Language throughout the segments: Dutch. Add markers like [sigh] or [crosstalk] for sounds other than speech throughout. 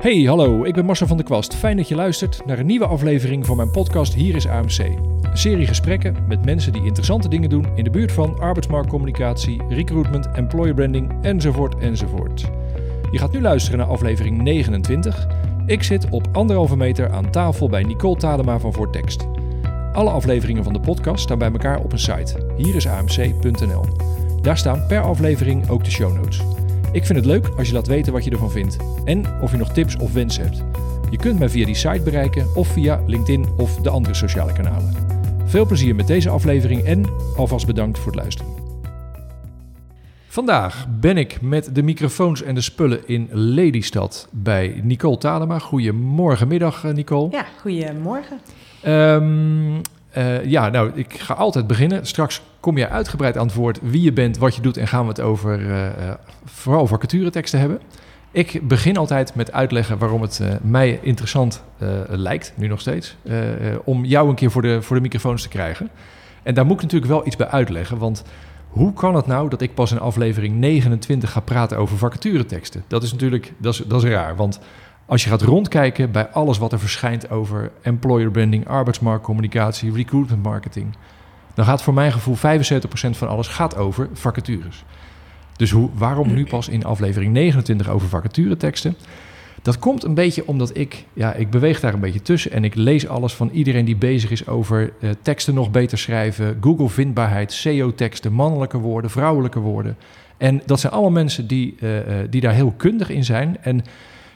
Hey, hallo, ik ben Marcel van der Kwast. Fijn dat je luistert naar een nieuwe aflevering van mijn podcast Hier is AMC. Een serie gesprekken met mensen die interessante dingen doen in de buurt van arbeidsmarktcommunicatie, recruitment, employer branding enzovoort enzovoort. Je gaat nu luisteren naar aflevering 29. Ik zit op anderhalve meter aan tafel bij Nicole Talema van Voortext. Alle afleveringen van de podcast staan bij elkaar op een site, hierisamc.nl. Daar staan per aflevering ook de show notes. Ik vind het leuk als je laat weten wat je ervan vindt en of je nog tips of wensen hebt. Je kunt mij via die site bereiken of via LinkedIn of de andere sociale kanalen. Veel plezier met deze aflevering en alvast bedankt voor het luisteren. Vandaag ben ik met de microfoons en de spullen in Lelystad bij Nicole Talema. Goedemorgenmiddag, eh, Nicole. Ja, goedemorgen. Um, uh, ja, nou, ik ga altijd beginnen. Straks kom je uitgebreid aan het woord wie je bent, wat je doet en gaan we het over uh, vooral vacatureteksten hebben. Ik begin altijd met uitleggen waarom het mij interessant lijkt, nu nog steeds, om jou een keer voor de, voor de microfoons te krijgen. En daar moet ik natuurlijk wel iets bij uitleggen, want hoe kan het nou dat ik pas in aflevering 29 ga praten over vacatureteksten? Dat is natuurlijk dat is, dat is raar, want als je gaat rondkijken bij alles wat er verschijnt over employer branding, arbeidsmarktcommunicatie, recruitment marketing, dan gaat voor mijn gevoel 75% van alles gaat over vacatures. Dus hoe, waarom nu pas in aflevering 29 over vacatureteksten? Dat komt een beetje omdat ik, ja, ik beweeg daar een beetje tussen en ik lees alles van iedereen die bezig is over uh, teksten nog beter schrijven, Google vindbaarheid, SEO-teksten, mannelijke woorden, vrouwelijke woorden. En dat zijn allemaal mensen die, uh, uh, die daar heel kundig in zijn. En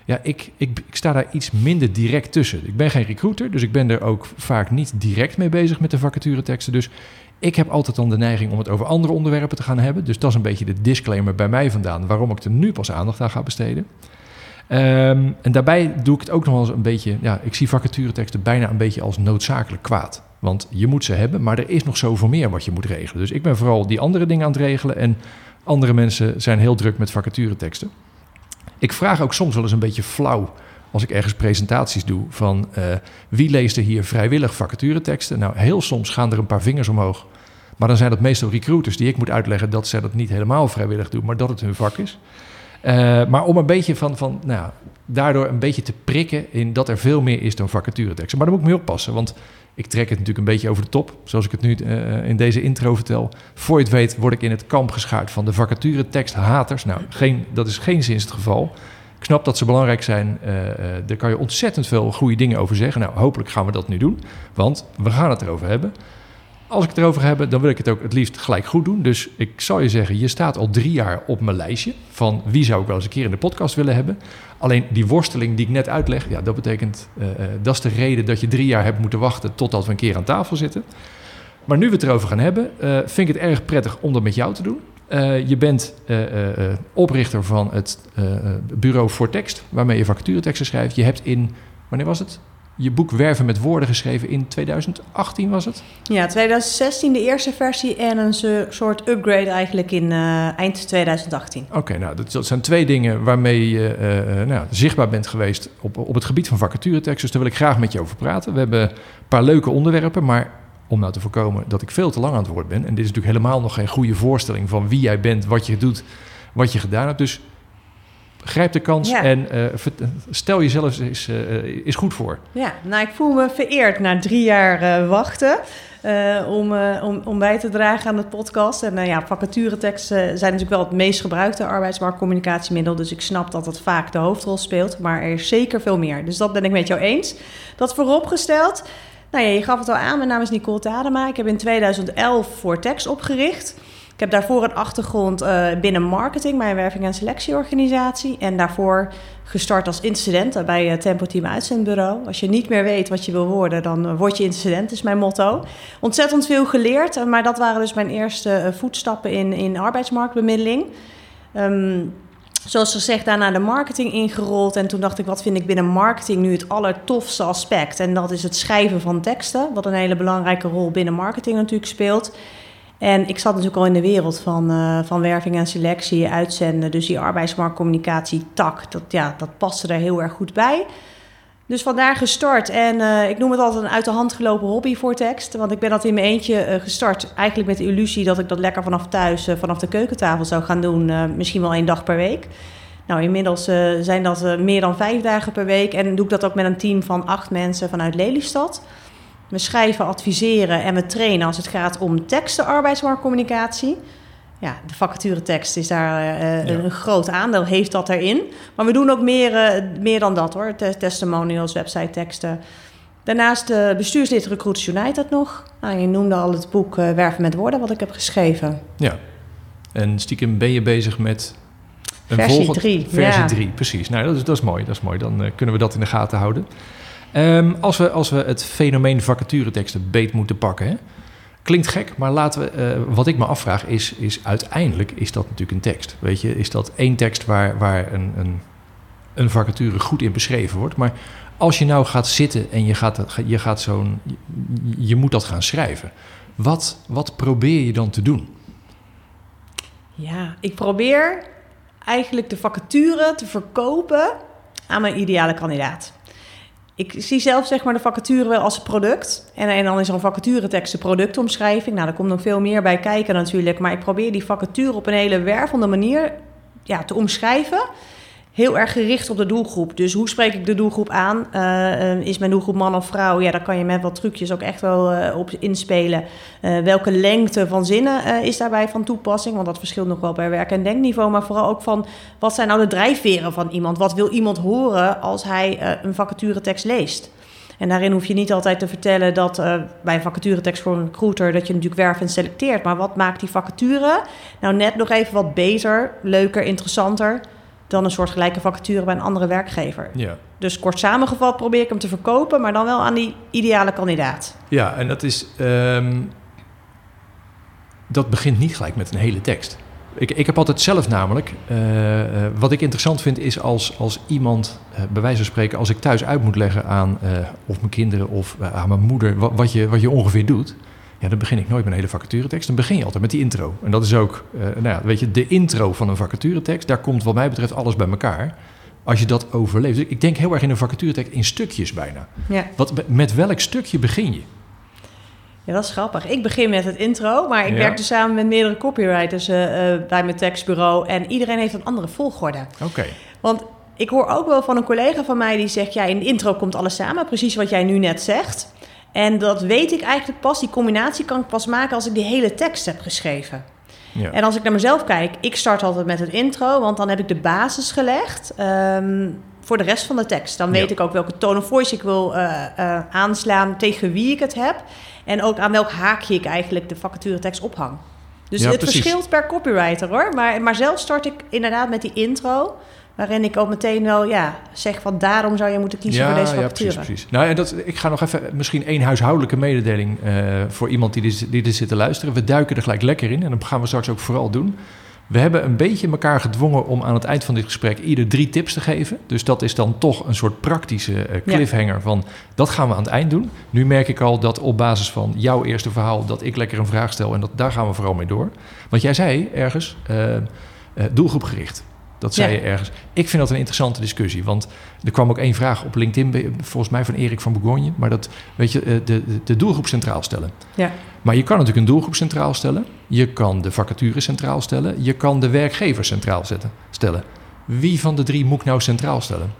ja, ik, ik, ik, sta daar iets minder direct tussen. Ik ben geen recruiter, dus ik ben er ook vaak niet direct mee bezig met de vacatureteksten. Dus ik heb altijd dan de neiging om het over andere onderwerpen te gaan hebben. Dus dat is een beetje de disclaimer bij mij vandaan, waarom ik er nu pas aandacht aan ga besteden. Um, en daarbij doe ik het ook nog eens een beetje, ja, ik zie vacatureteksten bijna een beetje als noodzakelijk kwaad. Want je moet ze hebben, maar er is nog zoveel meer wat je moet regelen. Dus ik ben vooral die andere dingen aan het regelen en andere mensen zijn heel druk met vacatureteksten. Ik vraag ook soms wel eens een beetje flauw als ik ergens presentaties doe van uh, wie leest er hier vrijwillig vacatureteksten. Nou, heel soms gaan er een paar vingers omhoog. Maar dan zijn dat meestal recruiters die ik moet uitleggen dat zij dat niet helemaal vrijwillig doen, maar dat het hun vak is. Uh, maar om een beetje van, van nou, daardoor een beetje te prikken in dat er veel meer is dan vacatureteksten. Maar dan moet ik mee oppassen, want ik trek het natuurlijk een beetje over de top, zoals ik het nu uh, in deze intro vertel. Voor je het weet word ik in het kamp geschaard van de vacatureteksthaters. Nou, geen, dat is geen zins het geval. Ik snap dat ze belangrijk zijn. Uh, daar kan je ontzettend veel goede dingen over zeggen. Nou, hopelijk gaan we dat nu doen, want we gaan het erover hebben. Als ik het erover heb, dan wil ik het ook het liefst gelijk goed doen. Dus ik zal je zeggen, je staat al drie jaar op mijn lijstje van wie zou ik wel eens een keer in de podcast willen hebben. Alleen die worsteling die ik net uitleg, ja, dat betekent, uh, uh, dat is de reden dat je drie jaar hebt moeten wachten totdat we een keer aan tafel zitten. Maar nu we het erover gaan hebben, uh, vind ik het erg prettig om dat met jou te doen. Je bent oprichter van het bureau voor tekst, waarmee je vacatureteksten schrijft. Je hebt in, wanneer was het? Je boek Werven met Woorden geschreven in 2018 was het? Ja, 2016 de eerste versie en een soort upgrade eigenlijk in eind 2018. Oké, okay, nou dat, dat, zijn twee dingen waarmee je nou, zichtbaar bent geweest op, op het gebied van vacatureteksten. Dus daar wil ik graag met je over praten. We hebben een paar leuke onderwerpen, maar om nou te voorkomen dat ik veel te lang aan het woord ben. En dit is natuurlijk helemaal nog geen goede voorstelling van wie jij bent, wat je doet, wat je gedaan hebt. Dus grijp de kans ja. en uh, stel jezelf eens, uh, is goed voor. Ja, nou ik voel me vereerd na drie jaar uh, wachten om, om, om bij te dragen aan de podcast. En ja, vacatureteksten zijn natuurlijk wel het meest gebruikte arbeidsmarktcommunicatiemiddel. Dus ik snap dat het vaak de hoofdrol speelt, maar er is zeker veel meer. Dus dat ben ik met jou eens. Dat vooropgesteld. Nou ja, je gaf het al aan, mijn naam is Nicole Tadema. Ik heb in 2011 voor tekst opgericht. Ik heb daarvoor een achtergrond uh, binnen marketing, mijn werving- en selectieorganisatie. En daarvoor gestart als incident bij uh, Tempo Team Uitzendbureau. Als je niet meer weet wat je wil worden, dan word je incident, is mijn motto. Ontzettend veel geleerd, maar dat waren dus mijn eerste voetstappen in, in arbeidsmarktbemiddeling. Um, zoals gezegd, daarna de marketing ingerold. En toen dacht ik, wat vind ik binnen marketing nu het allertofste aspect? En dat is het schrijven van teksten, wat een hele belangrijke rol binnen marketing natuurlijk speelt. En ik zat natuurlijk al in de wereld van, uh, van werving en selectie, uitzenden. Dus die arbeidsmarktcommunicatie tak, dat, ja, dat paste er heel erg goed bij. Dus vandaar gestart. En uh, ik noem het altijd een uit de hand gelopen hobby voor tekst. Want ik ben dat in mijn eentje uh, gestart. Eigenlijk met de illusie dat ik dat lekker vanaf thuis, vanaf de keukentafel zou gaan doen. misschien wel één dag per week. Nou, inmiddels zijn dat meer dan vijf dagen per week. En doe ik dat ook met een team van acht mensen vanuit Lelystad. We schrijven, adviseren en we trainen als het gaat om teksten, arbeidsmarktcommunicatie. Ja, de vacaturetekst is daar uh, een groot aandeel, heeft dat erin. Maar we doen ook meer, meer dan dat hoor. testimonials, website teksten. Daarnaast uh, bestuurslid Recruits United nog. Nou, je noemde al het boek Werven met Woorden, wat ik heb geschreven. Ja, en stiekem ben je bezig met een versie 3. Versie 3, precies. Nou, dat is, dat is mooi. Dat is mooi. Dan uh, kunnen we dat in de gaten houden. Um, als, we, als we het fenomeen vacatureteksten beet moeten pakken... Hè? Klinkt gek, maar laten we... Uh, wat ik me afvraag is, is... uiteindelijk is dat natuurlijk een tekst. Weet je, is dat één tekst waar, waar een, een, een vacature goed in beschreven wordt. Maar als je nou gaat zitten en je gaat, je gaat zo'n... Je moet dat gaan schrijven. Wat, wat probeer je dan te doen? Ja, ik probeer eigenlijk de vacature te verkopen aan mijn ideale kandidaat. Ik zie zelf zeg maar de vacature wel als product. En, en dan is een vacaturetekst de productomschrijving. Nou, daar komt nog veel meer bij kijken natuurlijk. Maar ik probeer die vacature op een hele wervende manier ja, te omschrijven heel erg gericht op de doelgroep. Dus hoe spreek ik de doelgroep aan? Uh, is mijn doelgroep man of vrouw? Ja, daar kan je met wat trucjes ook echt wel uh, op inspelen. Welke lengte van zinnen is daarbij van toepassing? Want dat verschilt nog wel per werk- en denkniveau. Maar vooral ook van wat zijn nou de drijfveren van iemand? Wat wil iemand horen als hij een vacaturetekst leest? En daarin hoef je niet altijd te vertellen dat bij een vacaturetekst voor een recruiter dat je natuurlijk werf en selecteert. Maar wat maakt die vacature nou net nog even wat beter, leuker, interessanter? Dan een soort gelijke vacature bij een andere werkgever. Ja. Dus kort samengevat probeer ik hem te verkopen, maar dan wel aan die ideale kandidaat. Ja, en dat is. Um, dat begint niet gelijk met een hele tekst. Ik, ik heb altijd zelf namelijk. Uh, uh, wat ik interessant vind is als, als iemand, uh, bij wijze van spreken, als ik thuis uit moet leggen aan of mijn kinderen of aan mijn moeder, wat, wat, je, wat je ongeveer doet. Ja, dan begin ik nooit met een hele vacaturetekst. Dan begin je altijd met die intro. En dat is ook, uh, nou ja, weet je, de intro van een vacaturetekst. Daar komt wat mij betreft alles bij elkaar. Als je dat overleeft. Dus ik denk heel erg in een vacaturetekst in stukjes bijna. Ja. Wat, met welk stukje begin je? Ja, dat is grappig. Ik begin met het intro, maar ik ja. werk dus samen met meerdere copywriters uh, uh, bij mijn tekstbureau. En iedereen heeft een andere volgorde. Oké. Okay. Want ik hoor ook wel van een collega van mij die zegt: ja, in de intro komt alles samen, precies wat jij nu net zegt. En dat weet ik eigenlijk pas, die combinatie kan ik pas maken als ik die hele tekst heb geschreven. Ja. En als ik naar mezelf kijk, ik start altijd met het intro, want dan heb ik de basis gelegd um, voor de rest van de tekst. Dan weet ja. ik ook welke tone of voice ik wil uh, uh, aanslaan, tegen wie ik het heb. En ook aan welk haakje ik eigenlijk de vacaturetekst ophang. Dus ja, het precies. verschilt per copywriter hoor. Maar, maar zelf start ik inderdaad met die intro. Waarin ik ook meteen wel ja, zeg van daarom zou je moeten kiezen ja, voor deze vacature. Ja, precies, precies. Nou, en dat, ik ga nog even misschien één huishoudelijke mededeling uh, voor iemand die dit, die dit zit te luisteren. We duiken er gelijk lekker in en dat gaan we straks ook vooral doen. We hebben een beetje elkaar gedwongen om aan het eind van dit gesprek ieder drie tips te geven. Dus dat is dan toch een soort praktische uh, cliffhanger ja. van dat gaan we aan het eind doen. Nu merk ik al dat op basis van jouw eerste verhaal dat ik lekker een vraag stel en dat, daar gaan we vooral mee door. Want jij zei ergens uh, doelgroepgericht. Dat zei ja. je ergens. Ik vind dat een interessante discussie. Want er kwam ook één vraag op LinkedIn, volgens mij van Erik van Bourgogne. Maar dat, weet je, de, de, de doelgroep centraal stellen. Ja. Maar je kan natuurlijk een doelgroep centraal stellen. Je kan de vacature centraal stellen. Je kan de werkgever centraal zetten, stellen. Wie van de drie moet ik nou centraal stellen?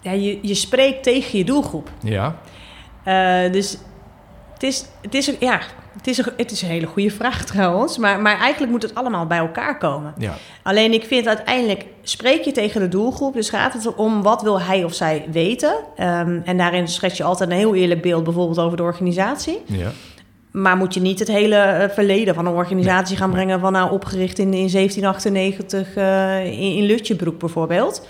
Ja, je, je spreekt tegen je doelgroep. Ja. Uh, dus het is, het is, ja, het is, een, het is een hele goede vraag [laughs] trouwens. Maar, maar eigenlijk moet het allemaal bij elkaar komen. Ja. Alleen ik vind uiteindelijk, spreek je tegen de doelgroep. Dus gaat het om wat wil hij of zij weten. Um, en daarin schets je altijd een heel eerlijk beeld, bijvoorbeeld over de organisatie. Ja. Maar moet je niet het hele verleden van een organisatie nee, gaan brengen... van nou opgericht in, in 1798 uh, in, in Lutjebroek bijvoorbeeld...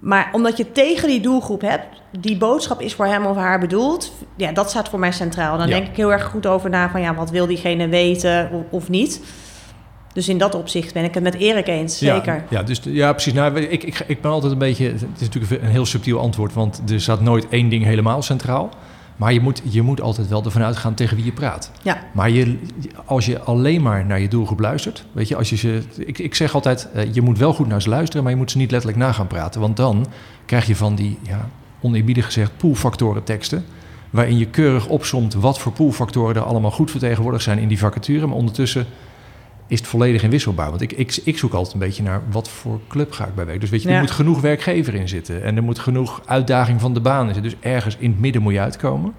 Maar omdat je tegen die doelgroep hebt, die boodschap is voor hem of haar bedoeld, ja, dat staat voor mij centraal. Dan ja. denk ik heel erg goed over na van ja, wat wil diegene weten of, of niet. Dus in dat opzicht ben ik het met Erik eens, zeker. Ja, ja, dus, ja precies. Nou, ik, ik, ik ben altijd een beetje... Het is natuurlijk een heel subtiel antwoord... want er staat nooit één ding helemaal centraal. Maar je moet, je moet altijd wel ervan uitgaan tegen wie je praat. Ja. Maar je, als je alleen maar naar je doelgroep luistert... Weet je, als je ze... Ik, ik zeg altijd, uh, je moet wel goed naar ze luisteren... maar je moet ze niet letterlijk na gaan praten. Want dan krijg je van die, ja, oneerbiedig gezegd, poolfactoren teksten... waarin je keurig opsomt wat voor poolfactoren er allemaal goed vertegenwoordigd zijn in die vacature. Maar ondertussen is het volledig inwisselbaar. Want ik, ik, ik zoek altijd een beetje naar wat voor club ga ik bij werken. Dus weet je, er moet genoeg werkgever in zitten. En er moet genoeg uitdaging van de baan in zitten. Dus ergens in het midden moet je uitkomen.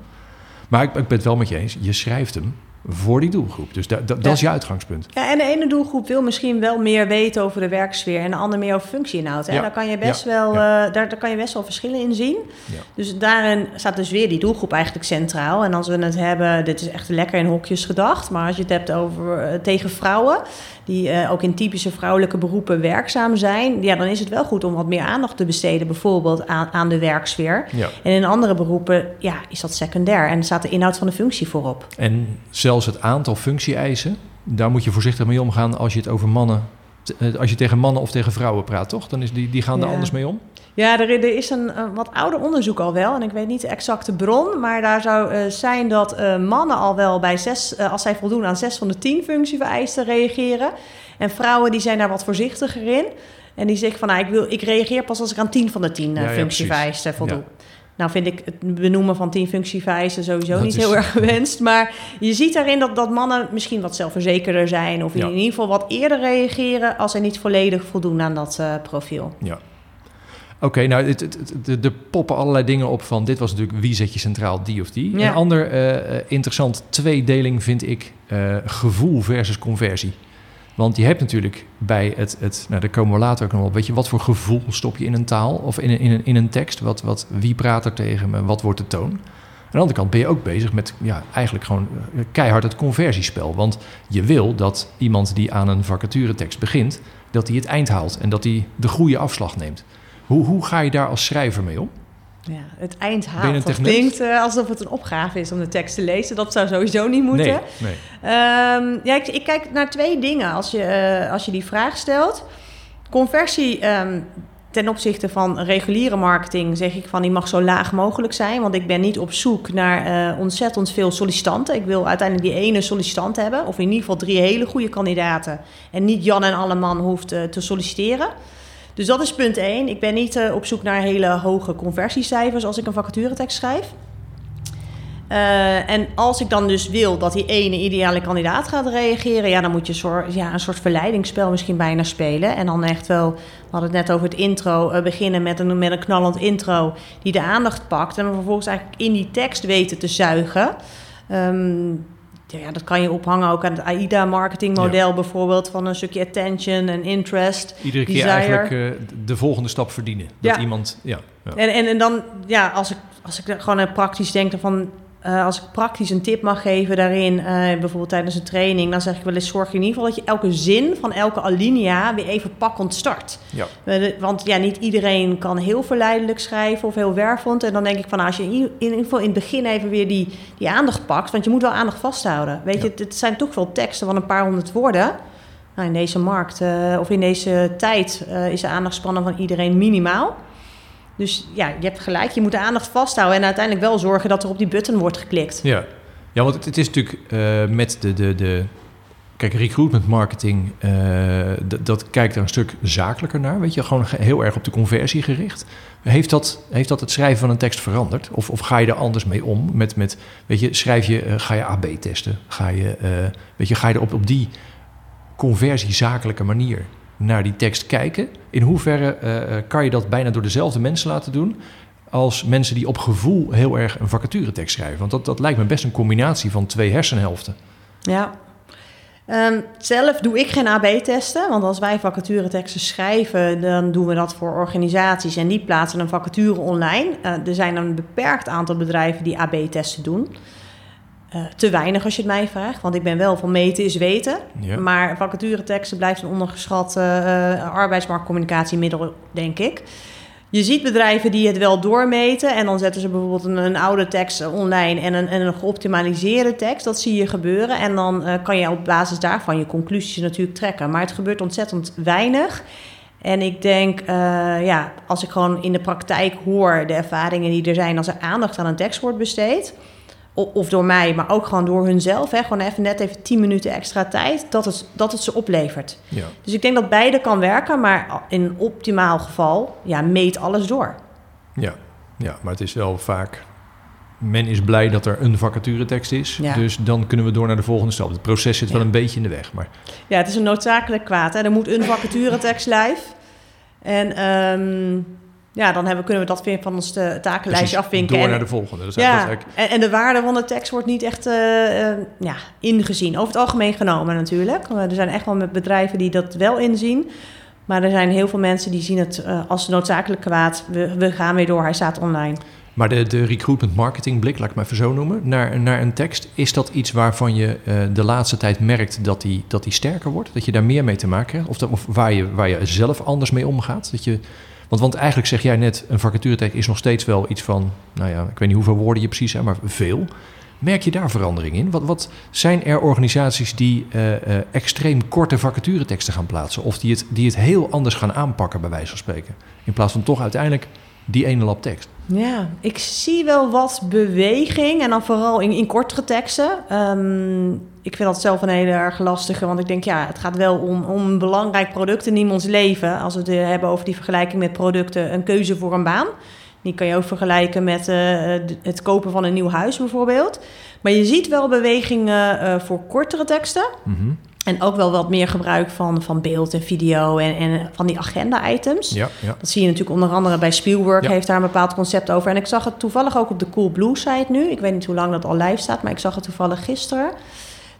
Maar ik, ik ben het wel met je eens. Je schrijft hem voor die doelgroep. Dus da, da- dat is je uitgangspunt. Ja, en de ene doelgroep wil misschien wel meer weten over de werksfeer en de ander meer over functieinhoud. Hè? Ja. Daar, kan je best Ja. wel, eh, daar, daar kan je best wel verschillen in zien. Dus daarin staat dus weer die doelgroep eigenlijk centraal. En als we het hebben, dit is echt lekker in hokjes gedacht, maar als je het hebt over eh, tegen vrouwen, die eh, ook in typische vrouwelijke beroepen werkzaam zijn, ja, dan is het wel goed om wat meer aandacht te besteden, bijvoorbeeld aan, aan de werksfeer. Ja. En in andere beroepen, ja, is dat secundair en staat de inhoud van de functie voorop. En zelfs het aantal functie-eisen, daar moet je voorzichtig mee omgaan als je het over mannen. eh, Als je tegen mannen of tegen vrouwen praat, toch? Dan is die, die gaan er Ja. anders mee om. Ja, er, er is een, een wat ouder onderzoek al wel. En ik weet niet de exacte bron. Maar daar zou eh, zijn dat eh, mannen al wel bij zes, als zij voldoen aan zes van de tien functievereisten reageren. En vrouwen die zijn daar wat voorzichtiger in. En die zeggen van, nou, ik, wil, ik reageer pas als ik aan tien van de tien Ja, functievereisten precies. voldoe. Nou vind ik het benoemen van tien functievereisten sowieso Dat niet is- heel erg [laughs] gewenst. Maar je ziet daarin dat, dat mannen misschien wat zelfverzekerder zijn. Of in ieder geval wat eerder reageren als zij niet volledig voldoen aan dat eh, profiel. Ja. Oké, nou, het, het, het- de- er poppen allerlei dingen op van... dit was natuurlijk wie zet je centraal, die of die. Ja. Een ander eh, interessant tweedeling vind ik gevoel versus conversie. Want je hebt natuurlijk bij het, het... Nou, daar komen we later ook nog op. Weet je, wat voor gevoel stop je in een taal of in een, in een, in een tekst? Wat, wat, wie praat er tegen me? Wat wordt de toon? Aan de andere kant ben je ook bezig met ja, eigenlijk gewoon eh, keihard het conversiespel. Want je wil dat iemand die aan een vacaturetekst begint... dat hij het eind haalt en dat hij de goede afslag neemt. Hoe, hoe ga je daar als schrijver mee om? Ja, het eind haalt. Dat klinkt eh, alsof het een opgave is om de tekst te lezen. Dat zou sowieso niet moeten. Nee, nee. Ehm, ja, ik, ik kijk naar twee dingen als je, eh, als je die vraag stelt. Conversie ehm, ten opzichte van reguliere marketing zeg ik van die mag zo laag mogelijk zijn. Want ik ben niet op zoek naar eh, ontzettend veel sollicitanten. Ik wil uiteindelijk die ene sollicitant hebben. Of in ieder geval drie hele goede kandidaten. En niet Jan en Alleman hoeft te solliciteren. Dus dat is punt één. Ik ben niet eh, op zoek naar hele hoge conversiecijfers als ik een vacaturetekst schrijf. Eh, en als ik dan dus wil dat die ene ideale kandidaat gaat reageren, ja, dan moet je ja, een soort verleidingsspel misschien bijna spelen. En dan echt wel, we hadden het net over het intro, eh, beginnen met een, met een knallend intro die de aandacht pakt. En vervolgens eigenlijk in die tekst weten te zuigen. Ehm, ja, dat kan je ophangen ook aan het AIDA-marketingmodel bijvoorbeeld, van een stukje attention en interest. Iedere keer Desire. eigenlijk eh, de volgende stap verdienen. Dat Ja. iemand, ja, ja. En, en, en dan, ja, als ik, als ik gewoon praktisch denk van... eh, als ik praktisch een tip mag geven daarin, eh, bijvoorbeeld tijdens een training... dan zeg ik wel eens, zorg in ieder geval dat je elke zin van elke alinea weer even pakkend start. ja. Eh, Want ja, niet iedereen kan heel verleidelijk schrijven of heel wervend. En dan denk ik van, nou, als je in ieder- geval in het begin even weer die, die aandacht pakt... want je moet wel aandacht vasthouden. Weet je, het, het zijn toch wel teksten van een paar honderd woorden... Nou, in deze markt of in deze tijd is de aandachtspannen van iedereen minimaal. Dus ja, je hebt gelijk. Je moet de aandacht vasthouden en uiteindelijk wel zorgen dat er op die button wordt geklikt. Ja, ja want het, het is natuurlijk eh, met de, de, de... Kijk, recruitment marketing, eh, dat kijkt er een stuk zakelijker naar. Weet je, gewoon ge- heel erg op de conversie gericht. Heeft dat, heeft dat het schrijven van een tekst veranderd? Of, of ga je er anders mee om? Met, met, weet je, schrijf je, eh, ga je AB testen? Ga je, weet je, ga je er op, op die conversiezakelijke manier naar die tekst kijken? In hoeverre eh, eh, kan je dat bijna door dezelfde mensen laten doen als mensen die op gevoel heel erg een vacaturetekst schrijven? Want dat, dat lijkt me best een combinatie van twee hersenhelften. Ja. Ehm, zelf doe ik geen AB-testen, want als wij vacatureteksten schrijven, dan doen we dat voor organisaties en die plaatsen een vacature online. Eh, er zijn een beperkt aantal bedrijven die AB-testen doen. Eh, te weinig als je het mij vraagt, want ik ben wel van meten is weten. Ja. Maar vacatureteksten blijft een ondergeschat eh, arbeidsmarktcommunicatiemiddel, denk ik. Je ziet bedrijven die het wel doormeten en dan zetten ze bijvoorbeeld een, een oude tekst online en een, en een geoptimaliseerde tekst. Dat zie je gebeuren en dan eh, kan je op basis daarvan je conclusies natuurlijk trekken. Maar het gebeurt ontzettend weinig. En ik denk, ja, als ik gewoon in de praktijk hoor de ervaringen die er zijn als er aandacht aan een tekst wordt besteed, of door mij, maar ook gewoon door hunzelf, hè, gewoon even net even 10 minuten extra tijd, dat het, dat het ze oplevert. Ja. Dus ik denk dat beide kan werken, maar in een optimaal geval, ja, meet alles door. Ja. ja, maar het is wel vaak men is blij dat er een vacaturetekst is. Ja. Dus dan kunnen we door naar de volgende stap. Het proces zit wel Ja. een beetje in de weg. Maar Ja, het is een noodzakelijk kwaad. Hè? Er moet een vacaturetekst live. En ehm, ja, dan hebben, kunnen we dat weer van ons eh, takenlijstje afvinken. door naar de volgende. Eigenlijk- ja, eigenlijk- en, en de waarde van de tekst wordt niet echt eh, eh, ja, ingezien. Over het algemeen genomen natuurlijk. Er zijn echt wel met bedrijven die dat wel inzien. Maar er zijn heel veel mensen die zien het als noodzakelijk kwaad. We, we gaan weer door, hij staat online. Maar de, de recruitment marketing blik, laat ik maar even zo noemen, naar, naar een tekst. Is dat iets waarvan je de laatste tijd merkt dat die, dat die sterker wordt? Dat je daar meer mee te maken krijgt? Of, dat, of waar, je, waar je zelf anders mee omgaat? Dat je, want, want eigenlijk zeg jij net, een vacaturetekst is nog steeds wel iets van, nou ja, ik weet niet hoeveel woorden je precies zijn, maar veel. Merk je daar verandering in? Wat, wat zijn er organisaties die eh, eh, extreem korte vacatureteksten gaan plaatsen? Of die het, die het heel anders gaan aanpakken, bij wijze van spreken? In plaats van toch uiteindelijk die ene lap tekst. Ja, ik zie wel wat beweging en dan vooral in, in kortere teksten. Ehm, ik vind dat zelf een hele erg lastige, want ik denk ja, het gaat wel om, om een belangrijk product in iemands leven. Als we het eh, hebben over die vergelijking met producten, een keuze voor een baan. Die kan je ook vergelijken met eh, het kopen van een nieuw huis bijvoorbeeld. Maar je ziet wel bewegingen eh, voor kortere teksten. Mhm. En ook wel wat meer gebruik van, van beeld en video en, en van die agenda-items. Ja, ja. Dat zie je natuurlijk onder andere bij Spielwork, Ja. heeft daar een bepaald concept over. En ik zag het toevallig ook op de Cool Blue site nu. Ik weet niet hoe lang dat al live staat, maar ik zag het toevallig gisteren.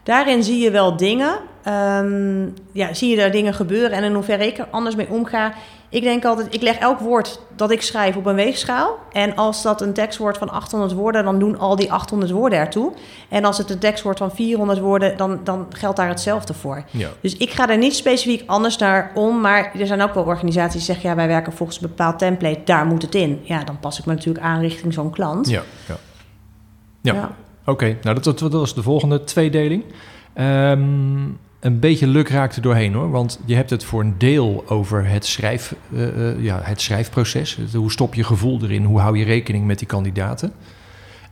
Daarin zie je wel dingen. Ehm, ja, zie je daar dingen gebeuren en in hoeverre ik er anders mee omga. Ik denk altijd, ik leg elk woord dat ik schrijf op een weegschaal. En als dat een tekst wordt van 800 woorden, dan doen al die 800 woorden ertoe. En als het een tekst wordt van 400 woorden, dan, dan geldt daar hetzelfde voor. ja. Dus ik ga er niet specifiek anders naar om. Maar er zijn ook wel organisaties die zeggen... ja, wij werken volgens een bepaald template, daar moet het in. Ja, dan pas ik me natuurlijk aan richting zo'n klant. Ja, ja. Ja. Oké, nou dat, dat, was de volgende tweedeling. Ehm, een beetje luk raakte doorheen hoor, want je hebt het voor een deel over het, schrijf, eh, eh, ja, het schrijfproces. Hoe stop je gevoel erin? Hoe hou je rekening met die kandidaten?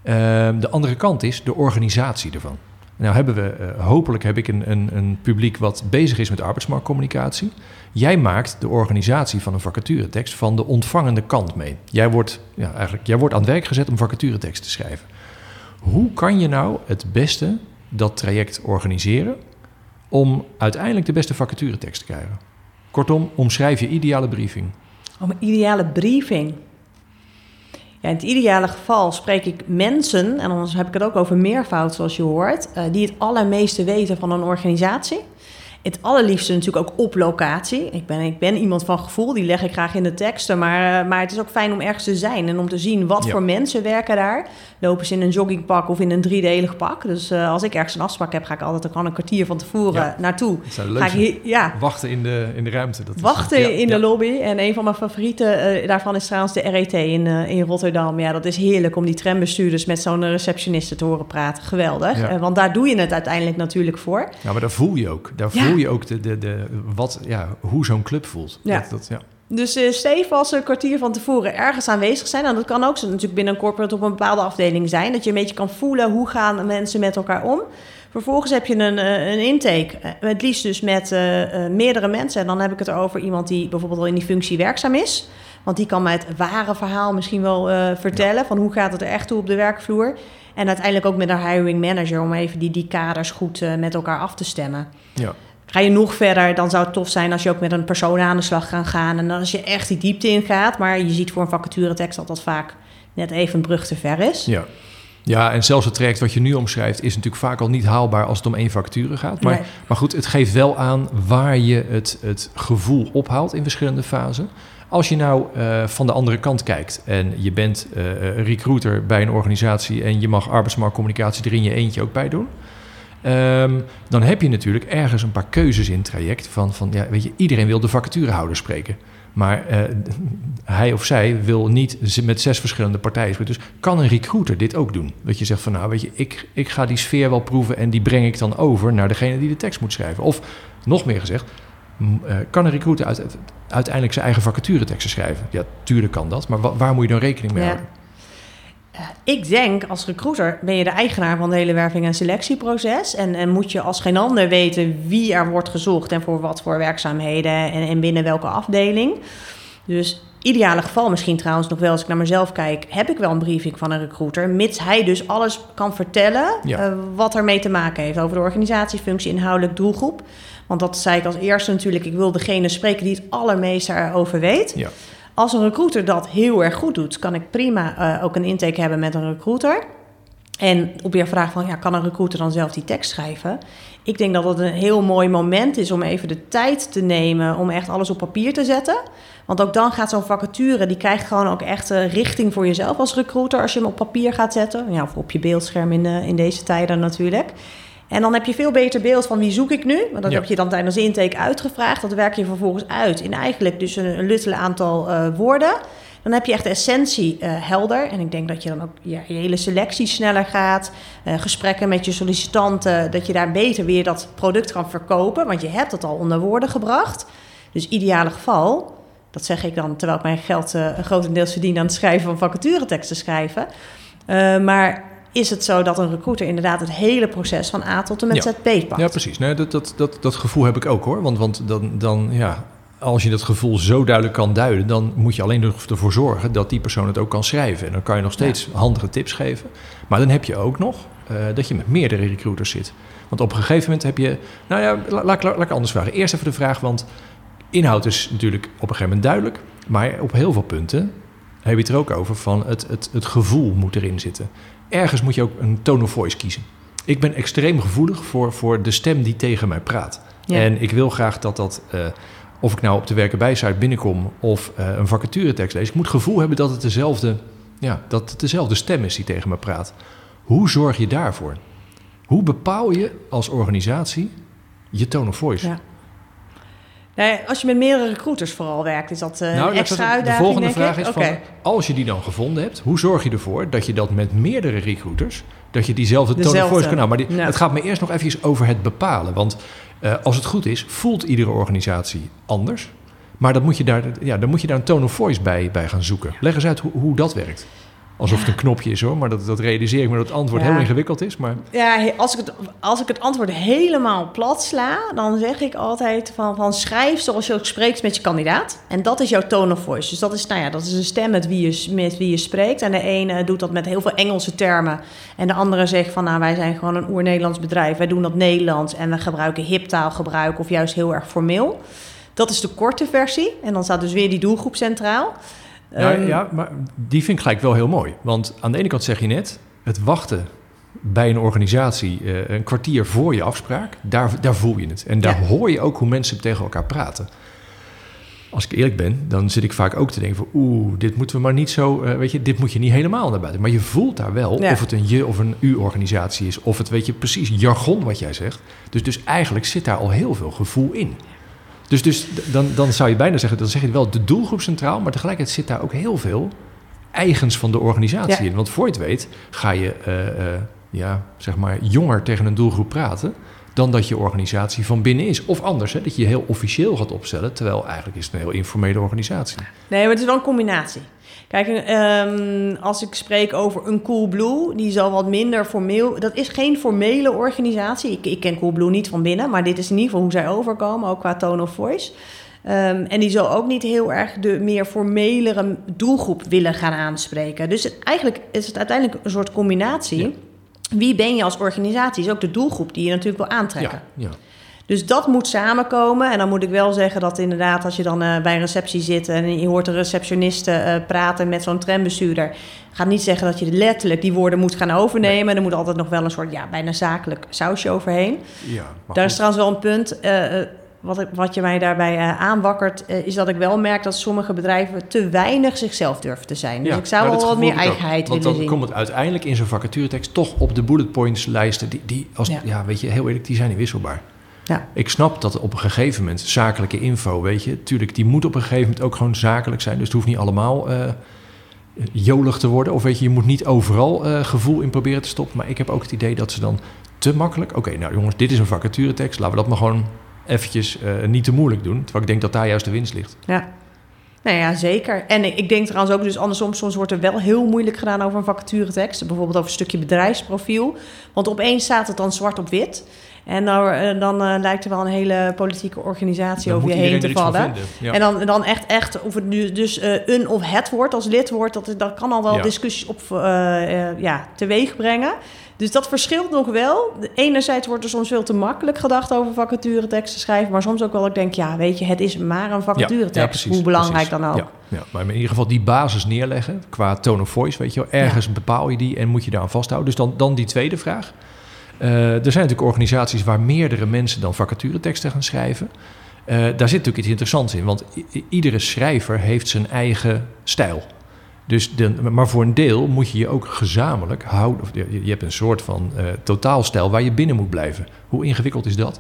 Ehm, de andere kant is de organisatie ervan. Nou hebben we, eh, hopelijk heb ik een, een, een publiek wat bezig is met arbeidsmarktcommunicatie. Jij maakt de organisatie van een vacaturetekst van de ontvangende kant mee. Jij wordt, ja, eigenlijk, jij wordt aan het werk gezet om vacaturetekst te schrijven. Hoe kan je nou het beste dat traject organiseren om uiteindelijk de beste vacaturetekst te krijgen? Kortom, omschrijf je ideale briefing. Om een ideale briefing. Ja, in het ideale geval spreek ik mensen, en dan heb ik het ook over meervoud zoals je hoort, eh, die het allermeeste weten van een organisatie. Het allerliefste natuurlijk ook op locatie. Ik ben, ik ben iemand van gevoel, die leg ik graag in de teksten. Maar, eh, maar het is ook fijn om ergens te zijn en om te zien wat Ja. voor mensen werken daar. Lopen ze in een joggingpak of in een driedelig pak. Dus eh, als ik ergens een afspraak heb, ga ik altijd ook al een kwartier van tevoren Ja. naartoe. Dat zou Ga ik leuk hier, ja, Wachten in de, in de ruimte. Dat is- wachten ja, in de lobby. En een van mijn favorieten eh, daarvan is trouwens de RET in, in Rotterdam. Ja, dat is heerlijk om die trambestuurders met zo'n receptioniste te horen praten. Geweldig. Want daar doe je het uiteindelijk natuurlijk voor. Ja, maar daar voel je ook. Daar Ja. Voel je ook de, de, de, wat, ja, hoe zo'n club voelt. Ja. Dat, dat, ja. Dus eh Steve, als ze een kwartier van tevoren ergens aanwezig zijn... en dat kan ook natuurlijk binnen een corporate op een bepaalde afdeling zijn... dat je een beetje kan voelen hoe gaan mensen met elkaar om. Vervolgens heb je een, eh, een intake, eh, het liefst dus met meerdere mensen. En dan heb ik het over iemand die bijvoorbeeld al in die functie werkzaam is... Want die kan mij het ware verhaal misschien wel vertellen... van hoe gaat het er echt toe op de werkvloer. En uiteindelijk ook met een hiring manager... om even die, die kaders goed met elkaar af te stemmen. Ja. Ga je nog verder, dan zou het tof zijn als je ook met een persoon aan de slag kan gaan. En als je echt die diepte in gaat. Maar je ziet voor een vacaturetekst dat dat vaak net even een brug te ver is. Ja. ja, en zelfs het traject wat je nu omschrijft... is natuurlijk vaak al niet haalbaar als het om één vacature gaat. Maar, Nee. maar goed, het geeft wel aan waar je het, het gevoel ophaalt in verschillende fasen. Als je nou eh, van de andere kant kijkt en je bent eh, recruiter bij een organisatie... en je mag arbeidsmarktcommunicatie er in je eentje ook bij doen... Ehm, dan heb je natuurlijk ergens een paar keuzes in het traject. Van, van ja, weet je, iedereen wil de vacaturehouder spreken. Maar eh, hij of zij wil niet met zes verschillende partijen spreken. Dus kan een recruiter dit ook doen? Dat je zegt van nou, weet je, ik, ik ga die sfeer wel proeven en die breng ik dan over naar degene die de tekst moet schrijven. Of nog meer gezegd, eh, kan een recruiter uit, uiteindelijk zijn eigen vacatureteksten schrijven? Ja, tuurlijk kan dat, maar wa- waar moet je dan rekening mee houden? Ik denk, als recruiter ben je de eigenaar van het hele werving- en selectieproces. En, en moet je als geen ander weten wie er wordt gezocht en voor wat voor werkzaamheden en, en binnen welke afdeling. Dus ideale geval misschien trouwens nog wel, als ik naar mezelf kijk, heb ik wel een briefing van een recruiter, mits hij dus alles kan vertellen Ja. eh, wat ermee te maken heeft over de organisatie, functie, inhoudelijk, doelgroep. Want dat zei ik als eerste natuurlijk, ik wil degene spreken die het allermeest daarover weet. Ja. Als een recruiter dat heel erg goed doet, kan ik prima eh, ook een intake hebben met een recruiter. En op je vraag van, ja, kan een recruiter dan zelf die tekst schrijven? Ik denk dat het een heel mooi moment is om even de tijd te nemen om echt alles op papier te zetten. Want ook dan gaat zo'n vacature, die krijgt gewoon ook echt eh, richting voor jezelf als recruiter als je hem op papier gaat zetten. Ja, of op je beeldscherm in, eh, in deze tijden natuurlijk. En dan heb je veel beter beeld van wie zoek ik nu. Want dat Ja. heb je dan tijdens de intake uitgevraagd. Dat werk je vervolgens uit in eigenlijk dus een, een luttele aantal eh, woorden. Dan heb je echt de essentie eh, helder. En ik denk dat je dan ook ja, je hele selectie sneller gaat. Eh, gesprekken met je sollicitanten. Dat je daar beter weer dat product kan verkopen. Want je hebt het al onder woorden gebracht. Dus ideale geval, dat zeg ik dan terwijl ik mijn geld grotendeels verdien aan het schrijven van vacatureteksten schrijven. Maar is het zo dat een recruiter inderdaad het hele proces van A tot en met Ja. ZP pakt? Ja, precies. Nee, dat, dat, dat, dat gevoel heb ik ook hoor. Want, want dan, dan, ja, als je dat gevoel zo duidelijk kan duiden, dan moet je alleen ervoor zorgen dat die persoon het ook kan schrijven. En dan kan je nog steeds handige tips geven. Maar dan heb je ook nog eh, dat je met meerdere recruiters zit. Want op een gegeven moment heb je. Nou ja, la- laat, ik- laat ik anders vragen. Eerst even de vraag, want inhoud is natuurlijk op een gegeven moment duidelijk. Maar op heel veel punten heb je het er ook over van het, het, het gevoel moet erin zitten. Ergens moet je ook een tone of voice kiezen. Ik ben extreem gevoelig voor, voor de stem die tegen mij praat. Ja. En ik wil graag dat dat, eh, of ik nou op de werken bij site binnenkom of eh, een vacaturetekst lees, ik moet het gevoel hebben dat het dezelfde, ja, dat het dezelfde stem is die tegen me praat. Hoe zorg je daarvoor? Hoe bepaal je als organisatie je tone of voice? Ja. Nee, als je met meerdere recruiters vooral werkt, is dat eh, Nou, een dat extra de uitdaging, volgende denk vraag ik? is van, als je die dan gevonden hebt, hoe zorg je ervoor dat je dat met meerdere recruiters, dat je diezelfde tone of voice kan houden? Maar die, Ja. het gaat me eerst nog even over het bepalen, want eh, als het goed is, voelt iedere organisatie anders. Maar dat moet je daar, ja, dan moet je daar een tone of voice bij, bij gaan zoeken. Leg eens uit hoe, hoe dat werkt. Alsof het een knopje is hoor, maar dat, dat realiseer ik me dat het antwoord Ja. heel ingewikkeld is. Maar Ja, als ik, het, als ik het antwoord helemaal plat sla, dan zeg ik altijd van, van schrijf zoals je ook spreekt met je kandidaat. En dat is jouw tone of voice. Dus dat is, nou ja, dat is een stem met wie, je, met wie je spreekt. En de ene doet dat met heel veel Engelse termen. En de andere zegt van, nou wij zijn gewoon een oer-Nederlands bedrijf. Wij doen dat Nederlands en we gebruiken hiptaalgebruik of juist heel erg formeel. Dat is de korte versie. En dan staat dus weer die doelgroep centraal. Ja, Ehm, ja, maar die vind ik gelijk wel heel mooi. Want aan de ene kant zeg je net, het wachten bij een organisatie eh, een kwartier voor je afspraak, daar, daar voel je het. En daar Ja. hoor je ook hoe mensen tegen elkaar praten. Als ik eerlijk ben, dan zit ik vaak ook te denken van... oeh, dit moeten we maar niet zo... eh, weet je, dit moet je niet helemaal naar buiten. Maar je voelt daar wel Ja. of het een je- of een u-organisatie is. Of het, weet je, precies jargon wat jij zegt. Dus, dus eigenlijk zit daar al heel veel gevoel in. Dus, dus dan, dan zou je bijna zeggen, dan zeg je wel de doelgroep centraal... maar tegelijkertijd zit daar ook heel veel eigens van de organisatie Ja. in. Want voor je het weet ga je, eh, eh, ja, zeg maar, jonger tegen een doelgroep praten... dan dat je organisatie van binnen is. Of anders, hè, dat je je heel officieel gaat opstellen... terwijl eigenlijk is het een heel informele organisatie. Nee, maar het is wel een combinatie. Kijk, ehm, als ik spreek over een Coolblue, die zal wat minder formeel... Dat is geen formele organisatie. Ik, ik ken Coolblue niet van binnen, maar dit is in ieder geval hoe zij overkomen, ook qua tone of voice. Ehm, en die zal ook niet heel erg de meer formelere doelgroep willen gaan aanspreken. Dus het- eigenlijk is het uiteindelijk een soort combinatie. Ja. Wie ben je als organisatie? Is ook de doelgroep die je natuurlijk wil aantrekken. Ja, ja. Dus dat moet samenkomen. En dan moet ik wel zeggen dat inderdaad, als je dan eh, bij een receptie zit en je hoort de receptioniste eh, praten met zo'n trambestuurder, gaat niet zeggen dat je letterlijk die woorden moet gaan overnemen. Er moet altijd nog wel een soort ja, bijna zakelijk sausje overheen. ja Daar is trouwens wel een punt. eh, eh, wat, ik- wat je mij daarbij eh, aanwakkert, eh, is dat ik wel merk dat sommige bedrijven te weinig zichzelf durven te zijn. Dus Ja, ik zou maar wel wat meer heb ik ook. eigenheid Want willen dan zien. komt het uiteindelijk in zo'n vacaturetekst toch op de bullet points lijsten. Die, die als, ja. Ja. weet je, heel eerlijk, die zijn niet wisselbaar. Ja. Ik snap dat op een gegeven moment zakelijke info, weet je, tuurlijk, die moet op een gegeven moment ook gewoon zakelijk zijn. Dus het hoeft niet allemaal eh, jolig te worden. Of weet je, je moet niet overal eh, gevoel in proberen te stoppen. Maar ik heb ook het idee dat ze dan te makkelijk. Oké, nou jongens, dit is een vacaturetekst. Laten we dat maar gewoon eventjes eh, niet te moeilijk doen. Terwijl ik denk dat daar juist de winst ligt. Ja. Nou ja, zeker. En ik ik denk trouwens ook dus andersom, soms wordt er wel heel moeilijk gedaan over een vacaturetekst. Bijvoorbeeld over een stukje bedrijfsprofiel. Want opeens staat het dan zwart op wit. En dan, eh, dan eh, lijkt er wel een hele politieke organisatie Dan over je heen te vallen. Ja. En dan, dan echt, echt, of het nu dus eh, een of het wordt als lidwoord, dat, dat kan al wel Ja. discussies op ja, teweeg brengen. Dus dat verschilt nog wel. Enerzijds wordt er soms veel te makkelijk gedacht over vacatureteksten schrijven, maar soms ook wel ik denk, ja, weet je, het is maar een vacaturetekst, Ja, ja, precies, hoe belangrijk precies. dan ook. Ja, maar in ieder geval die basis neerleggen qua tone of voice, weet je wel. Ergens bepaal je die en moet je daar aan vasthouden. Dus dan, dan die tweede vraag. Eh, er zijn natuurlijk organisaties waar meerdere mensen dan vacatureteksten gaan schrijven. Eh, daar zit natuurlijk iets interessants in, want iedere schrijver heeft zijn eigen stijl. Dus maar voor een deel moet je je ook gezamenlijk houden. Of je, hebt een soort van eh, totaalstijl waar je binnen moet blijven. Hoe ingewikkeld is dat?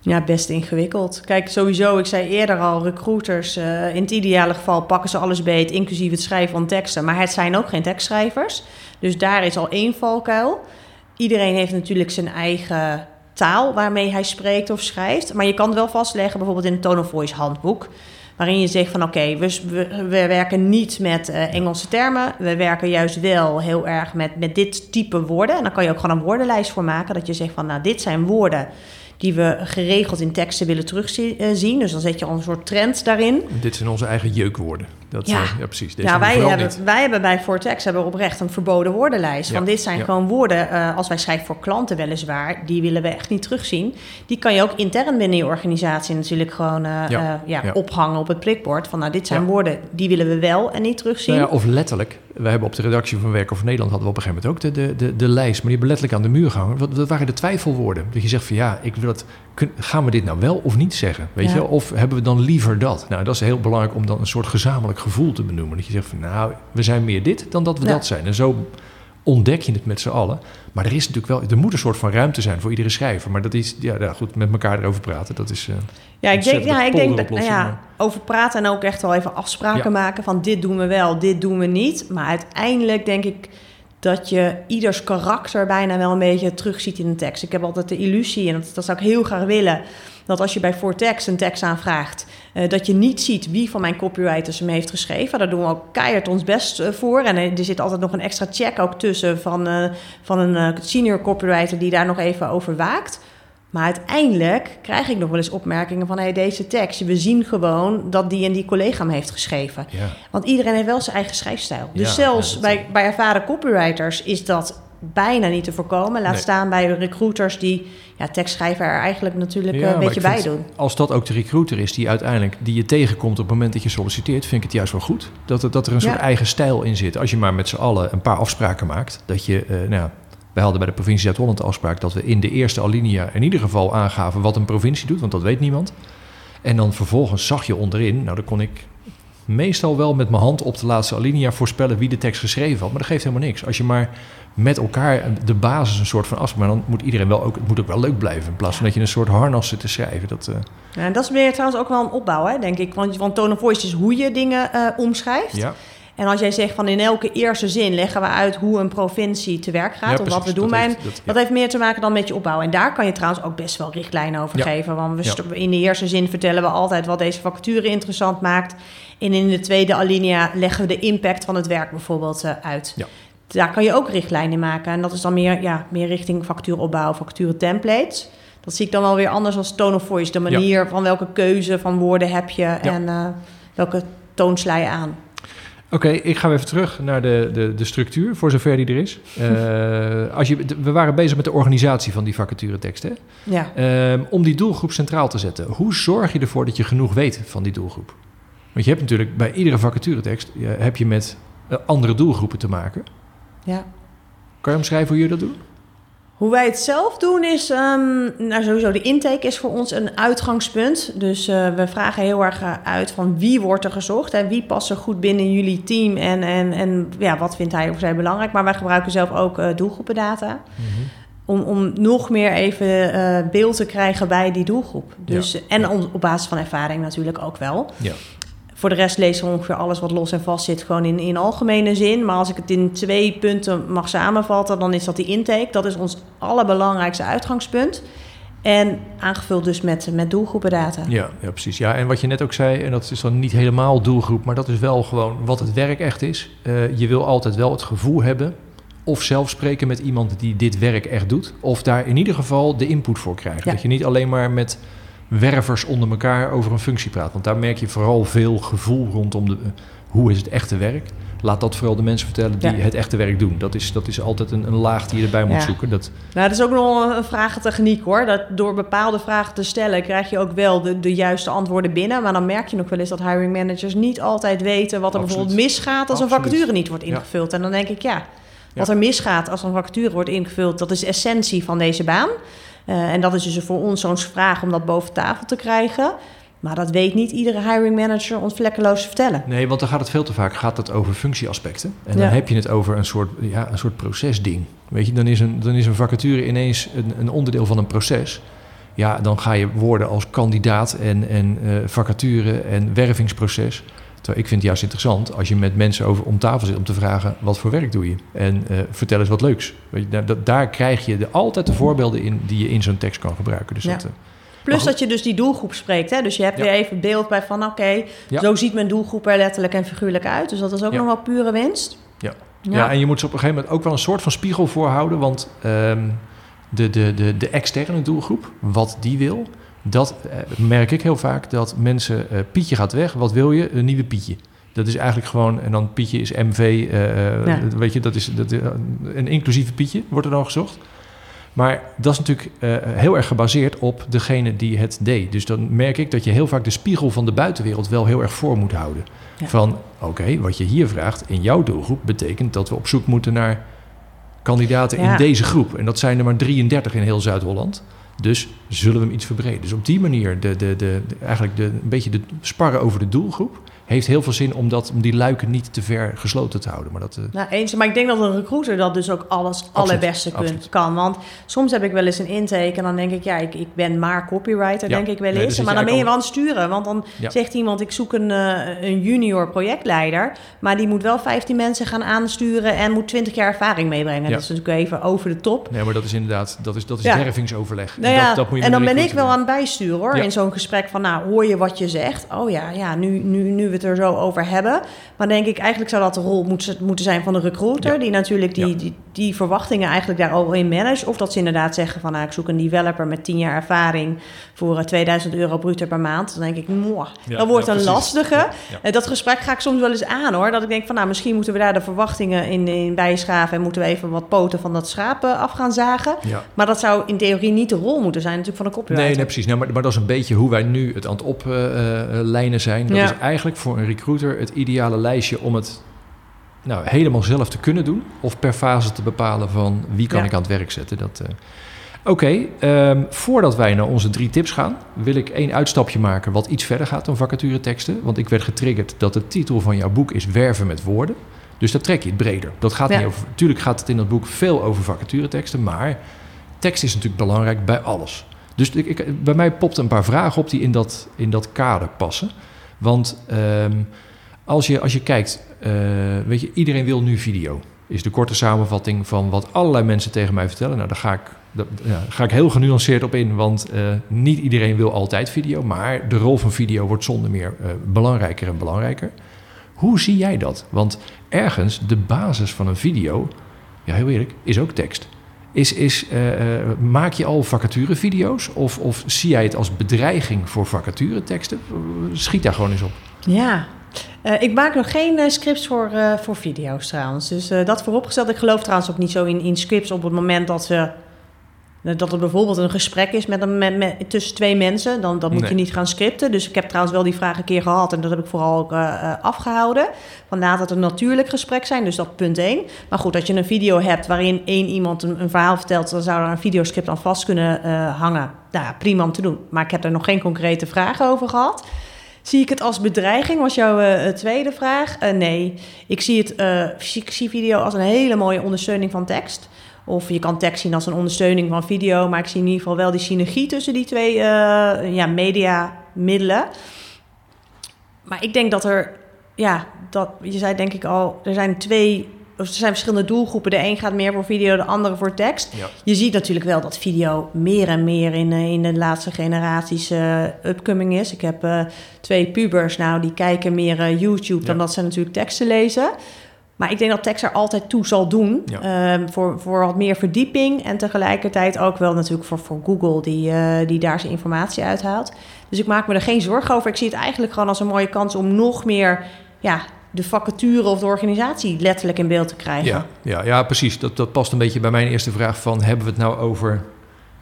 Ja, best ingewikkeld. Kijk, sowieso, ik zei eerder al, recruiters, in het ideale geval pakken ze alles beet, inclusief het schrijven van teksten. Maar het zijn ook geen tekstschrijvers. Dus daar is al één valkuil. Iedereen heeft natuurlijk zijn eigen taal waarmee hij spreekt of schrijft. Maar je kan het wel vastleggen, bijvoorbeeld in het Tone of Voice handboek. Waarin je zegt van oké, we, we, we werken niet met eh, Engelse termen. We werken juist wel heel erg met, met dit type woorden. En dan kan je ook gewoon een woordenlijst voor maken. Dat je zegt van nou, dit zijn woorden die we geregeld in teksten willen terugzien. Dus dan zet je al een soort trend daarin. Dit zijn onze eigen jeukwoorden. Dat, Ja. ja. ja, precies. Deze Ja, wij hebben, niet. wij hebben bij Vortex hebben we oprecht een verboden woordenlijst. Ja, Want dit zijn ja. gewoon woorden, eh, als wij schrijven voor klanten weliswaar, die willen we echt niet terugzien. Die kan je ook intern binnen je organisatie natuurlijk gewoon eh, Ja, eh, ophangen op het prikbord. Van nou, dit zijn woorden, die willen we wel en niet terugzien. Nou ja, of letterlijk. We hebben op de redactie van Werk over Nederland hadden we op een gegeven moment ook de, de, de, de lijst. Maar die hebben letterlijk aan de muur gehangen. Wat, dat waren de twijfelwoorden. Dat je zegt van ja, ik wil kun- gaan we dit nou wel of niet zeggen? Weet Ja. je? Of hebben we dan liever dat? Nou, dat is heel belangrijk om dan een soort gezamenlijk gevoel te benoemen. Dat je zegt van nou, we zijn meer dit dan dat we Ja. dat zijn. En zo ontdek je het met z'n allen. Maar er is natuurlijk wel, er moet een soort van ruimte zijn voor iedere schrijver. Maar dat is, ja, goed, met elkaar erover praten, dat is... eh, Ja, ik denk, ja, ik denk dat, nou ja, over praten en ook echt wel even afspraken Ja. maken van dit doen we wel, dit doen we niet. Maar uiteindelijk denk ik dat je ieders karakter bijna wel een beetje terugziet in een tekst. Ik heb altijd de illusie, en dat, zou ik heel graag willen, dat als je bij Vortex een tekst aanvraagt, eh, dat je niet ziet wie van mijn copywriters hem heeft geschreven. Daar doen we ook keihard ons best eh, voor. En eh, er zit altijd nog een extra check ook tussen van, van een senior copywriter die daar nog even over waakt. Maar uiteindelijk krijg ik nog wel eens opmerkingen van... Hey, deze tekst, we zien gewoon dat die en die collega hem heeft geschreven. ja. Want iedereen heeft wel zijn eigen schrijfstijl. Dus Ja, zelfs ja, bij, bij ervaren copywriters is dat bijna niet te voorkomen. Laat Nee. staan bij de recruiters die ja, tekstschrijver er eigenlijk natuurlijk Ja, eh, een beetje bij doen. Als dat ook de recruiter is die uiteindelijk die je tegenkomt op het moment dat je solliciteert, vind ik het juist wel goed. Dat, er- dat er een soort Ja. eigen stijl in zit. Als je maar met z'n allen een paar afspraken maakt. Dat je, eh, nou, ja, wij hadden bij de provincie Zuid-Holland de afspraak dat we in de eerste alinea in ieder geval aangaven wat een provincie doet, want dat weet niemand. En dan vervolgens zag je onderin, nou dan kon ik meestal wel met mijn hand op de laatste alinea voorspellen wie de tekst geschreven had. Maar dat geeft helemaal niks. Als je maar met elkaar de basis een soort van afspraak, maar dan moet iedereen wel ook, het moet ook wel leuk blijven. In plaats van dat je een soort harnas zit te schrijven. Dat, eh, Ja, en dat is meer trouwens ook wel een opbouw, hè, denk ik. Want, want tone of voice is hoe je dingen eh, omschrijft. ja. En als jij zegt van in elke eerste zin leggen we uit hoe een provincie te werk gaat. Ja, of wat we doen Dat heeft- een- dat- ja. Dat heeft meer te maken dan met je opbouw. En daar kan je trouwens ook best wel richtlijnen over Ja. geven. Want we in de eerste zin vertellen we altijd wat deze vacature interessant maakt. En in de tweede alinea leggen we de impact van het werk bijvoorbeeld eh, uit. Daar kan je ook richtlijnen maken. En dat is dan meer, ja, meer richting vacatureopbouw, vacature templates. Dat zie ik dan wel weer anders als tone of voice. De manier van welke keuze van woorden heb je en eh, welke toon sla je aan. Oké, ik ga even terug naar de, de, de structuur, voor zover die er is. [laughs] Eh, als je, we waren bezig met de organisatie van die vacatureteksten. Ja. Ehm, om die doelgroep centraal te zetten. Hoe zorg je ervoor dat je genoeg weet van die doelgroep? Want je hebt natuurlijk bij iedere vacaturetekst eh, heb je met eh, andere doelgroepen te maken. ja. Kan je omschrijven hoe jullie dat doen? Hoe wij het zelf doen is, ehm, nou sowieso de intake is voor ons een uitgangspunt. Dus eh, we vragen heel erg eh, uit van wie wordt er gezocht en wie past er goed binnen jullie team en, en, en ja, wat vindt hij of zij belangrijk. Maar wij gebruiken zelf ook eh, doelgroependata om, om nog meer even beeld te krijgen bij die doelgroep. Dus, En op basis van ervaring natuurlijk ook wel. Ja. Voor de rest lezen we ongeveer alles wat los en vast zit, gewoon in, in algemene zin. Maar als ik het in twee punten mag samenvatten, dan is dat die intake. Dat is ons allerbelangrijkste uitgangspunt. En aangevuld dus met, met doelgroependata. Ja, ja, precies. Ja, en wat je net ook zei, en dat is dan niet helemaal doelgroep, maar dat is wel gewoon wat het werk echt is. Eh, je wil altijd wel het gevoel hebben, of zelf spreken met iemand die dit werk echt doet. Of daar in ieder geval de input voor krijgt. Ja. Dat je niet alleen maar met wervers onder elkaar over een functie praat. Want daar merk je vooral veel gevoel rondom de, hoe is het echte werk. Laat dat vooral de mensen vertellen die Ja. het echte werk doen. Dat is, dat is altijd een, een laag die je erbij moet Ja. zoeken. Dat, Nou, dat is ook nog een vragentechniek hoor. Dat door bepaalde vragen te stellen krijg je ook wel de, de juiste antwoorden binnen. Maar dan merk je nog wel eens dat hiring managers niet altijd weten wat er Absoluut. bijvoorbeeld misgaat als een vacature niet wordt Ja. ingevuld. En dan denk ik, ja, wat er misgaat als een vacature wordt ingevuld, dat is de essentie van deze baan. Eh, en dat is dus voor ons zo'n vraag om dat boven tafel te krijgen. Maar dat weet niet iedere hiring manager ons vlekkeloos te vertellen. Nee, want dan gaat het veel te vaak gaat het over functieaspecten. En dan Ja. heb je het over een soort, ja, een soort procesding. Weet je, dan is een, dan is een vacature ineens een, een onderdeel van een proces. Ja, dan ga je woorden als kandidaat en, en eh, vacature en wervingsproces. Terwijl ik vind het juist interessant als je met mensen over om tafel zit om te vragen wat voor werk doe je. En eh, vertel eens wat leuks. Weet je, daar, dat- daar krijg je de, altijd de voorbeelden in die je in zo'n tekst kan gebruiken. Dus Ja. dat, eh, Plus dat je dus die doelgroep spreekt. Hè? Dus je hebt Ja. weer even beeld bij van oké, Ja. zo ziet mijn doelgroep er letterlijk en figuurlijk uit. Dus dat is ook nog wel pure winst. Ja. Ja. en je moet ze op een gegeven moment ook wel een soort van spiegel voorhouden. Want ehm, de, de, de, de externe doelgroep, wat die wil, dat eh, merk ik heel vaak. Dat mensen, eh, Pietje gaat weg, wat wil je? Een nieuwe Pietje. Dat is eigenlijk gewoon, en dan Pietje is MV, eh, Ja. weet je, dat is dat, een inclusieve Pietje, wordt er dan gezocht. Maar dat is natuurlijk heel erg gebaseerd op degene die het deed. Dus dan merk ik dat je heel vaak de spiegel van de buitenwereld wel heel erg voor moet houden. Ja. Van, oké, wat je hier vraagt in jouw doelgroep betekent dat we op zoek moeten naar kandidaten Ja. in deze groep. En dat zijn er maar 33 in heel Zuid-Holland. Dus zullen we hem iets verbreden. Dus op die manier, de, de, de, eigenlijk de, een beetje de sparren over de doelgroep... heeft heel veel zin om, dat, om die luiken niet te ver gesloten te houden. Maar dat, eh, Nou, eens. Maar ik denk dat een recruiter dat dus ook alles allerbeste kun- absoluut. kan. Want soms heb ik wel eens een intake en dan denk ik, ja, ik, ik ben maar copywriter, Ja. denk ik wel eens. maar dan ben je wel aan het sturen. Want dan Ja. zegt iemand, ik zoek een, eh, een junior projectleider. Maar die moet wel 15 mensen gaan aansturen en moet 20 jaar ervaring meebrengen. Ja. Dat is natuurlijk even over de top. nee, maar dat is inderdaad dat is, dat is Ja. wervingsoverleg. Nou dat, dat moet je en dan ben ik wel aan het bijsturen hoor. In zo'n gesprek van, nou, hoor je wat je zegt? Oh ja, ja nu, nu, nu we het er zo over hebben. Maar denk ik, eigenlijk zou dat de rol moeten, zijn van de recruiter. Ja. Die natuurlijk die, Ja. die, die verwachtingen eigenlijk daar al in manage. Of dat ze inderdaad zeggen van, nou, ik zoek een developer met 10 jaar ervaring voor eh, 2000 euro bruto per maand. Dan denk ik, Ja, dat wordt een precies. lastige. Eh, Dat gesprek ga ik soms wel eens aan hoor. Dat ik denk van, nou, misschien moeten we daar de verwachtingen in, in bijschaven. En moeten we even wat poten van dat schaap eh, af gaan zagen. Maar dat zou in theorie niet de rol moeten zijn natuurlijk van de copywriter. Nee, nee, precies. Nou, maar, maar dat is een beetje hoe wij nu het aan het oplijnen zijn. Dat Ja. is eigenlijk voor een recruiter het ideale lijstje om het nou, helemaal zelf te kunnen doen. Of per fase te bepalen van wie kan Ja. ik aan het werk zetten. Dat, eh, Oké, ehm, voordat wij naar onze drie tips gaan, wil ik één uitstapje maken wat iets verder gaat dan vacatureteksten. Want ik werd getriggerd dat de titel van jouw boek is Werven met woorden. Dus daar trek je het breder. Dat gaat Ja. niet over. Tuurlijk gaat het in dat boek veel over vacatureteksten, maar tekst is natuurlijk belangrijk bij alles. Dus ik, ik, bij mij popten een paar vragen op die in dat, in dat kader passen. Want ehm, als, je, als je kijkt, eh, weet je, iedereen wil nu video. Is de korte samenvatting van wat allerlei mensen tegen mij vertellen. Nou, daar ga ik, daar, ga ik heel genuanceerd op in, want eh, niet iedereen wil altijd video. Maar de rol van video wordt zonder meer eh, belangrijker en belangrijker. Hoe zie jij dat? Want ergens de basis van een video, ja, heel eerlijk, is ook tekst. Is, is, eh, eh, maak je al vacaturevideo's? Of, of zie jij het als bedreiging voor vacatureteksten? Schiet daar gewoon eens op. Ja. Eh, ik maak nog geen scripts voor, voor video's trouwens. Dus dat vooropgesteld. Ik geloof trouwens ook niet zo in, in scripts op het moment dat ze... Dat er bijvoorbeeld een gesprek is met een, met, met- tussen twee mensen. Dan, dan moet Nee. je niet gaan scripten. Dus ik heb trouwens wel die vraag een keer gehad. En dat heb ik vooral ook eh, eh, afgehouden. Van laat het een natuurlijk gesprek zijn. Dus dat punt één. Maar goed, als je een video hebt waarin één iemand een, een verhaal vertelt. Dan zou er een videoscript aan vast kunnen eh, hangen. Nou, ja, prima om te doen. Maar ik heb er nog geen concrete vragen over gehad. Zie ik het als bedreiging? Was jouw eh, tweede vraag? Eh, nee. Ik zie, het, eh, ik zie video als een hele mooie ondersteuning van tekst. Of je kan tekst zien als een ondersteuning van video. Maar ik zie in ieder geval wel die synergie tussen die twee eh ja, mediamiddelen. Maar ik denk dat er, ja, dat, je zei denk ik al, er zijn twee, of er zijn verschillende doelgroepen. De een gaat meer voor video, de andere voor tekst. Ja. Je ziet natuurlijk wel dat video meer en meer in, eh, in de laatste generaties eh, upcoming is. Ik heb twee pubers nou, die kijken meer YouTube dan dat ze natuurlijk teksten lezen. Maar ik denk dat tekst er altijd toe zal doen. Ja. ehm, voor, voor wat meer verdieping. En tegelijkertijd ook wel natuurlijk voor, voor Google, die, eh, die daar zijn informatie uithaalt. Dus ik maak me er geen zorgen over. Ik zie het eigenlijk gewoon als een mooie kans om nog meer ja, de vacature of de organisatie letterlijk in beeld te krijgen. Ja, ja, ja precies. Dat, dat past een beetje bij mijn eerste vraag van... hebben we het nou over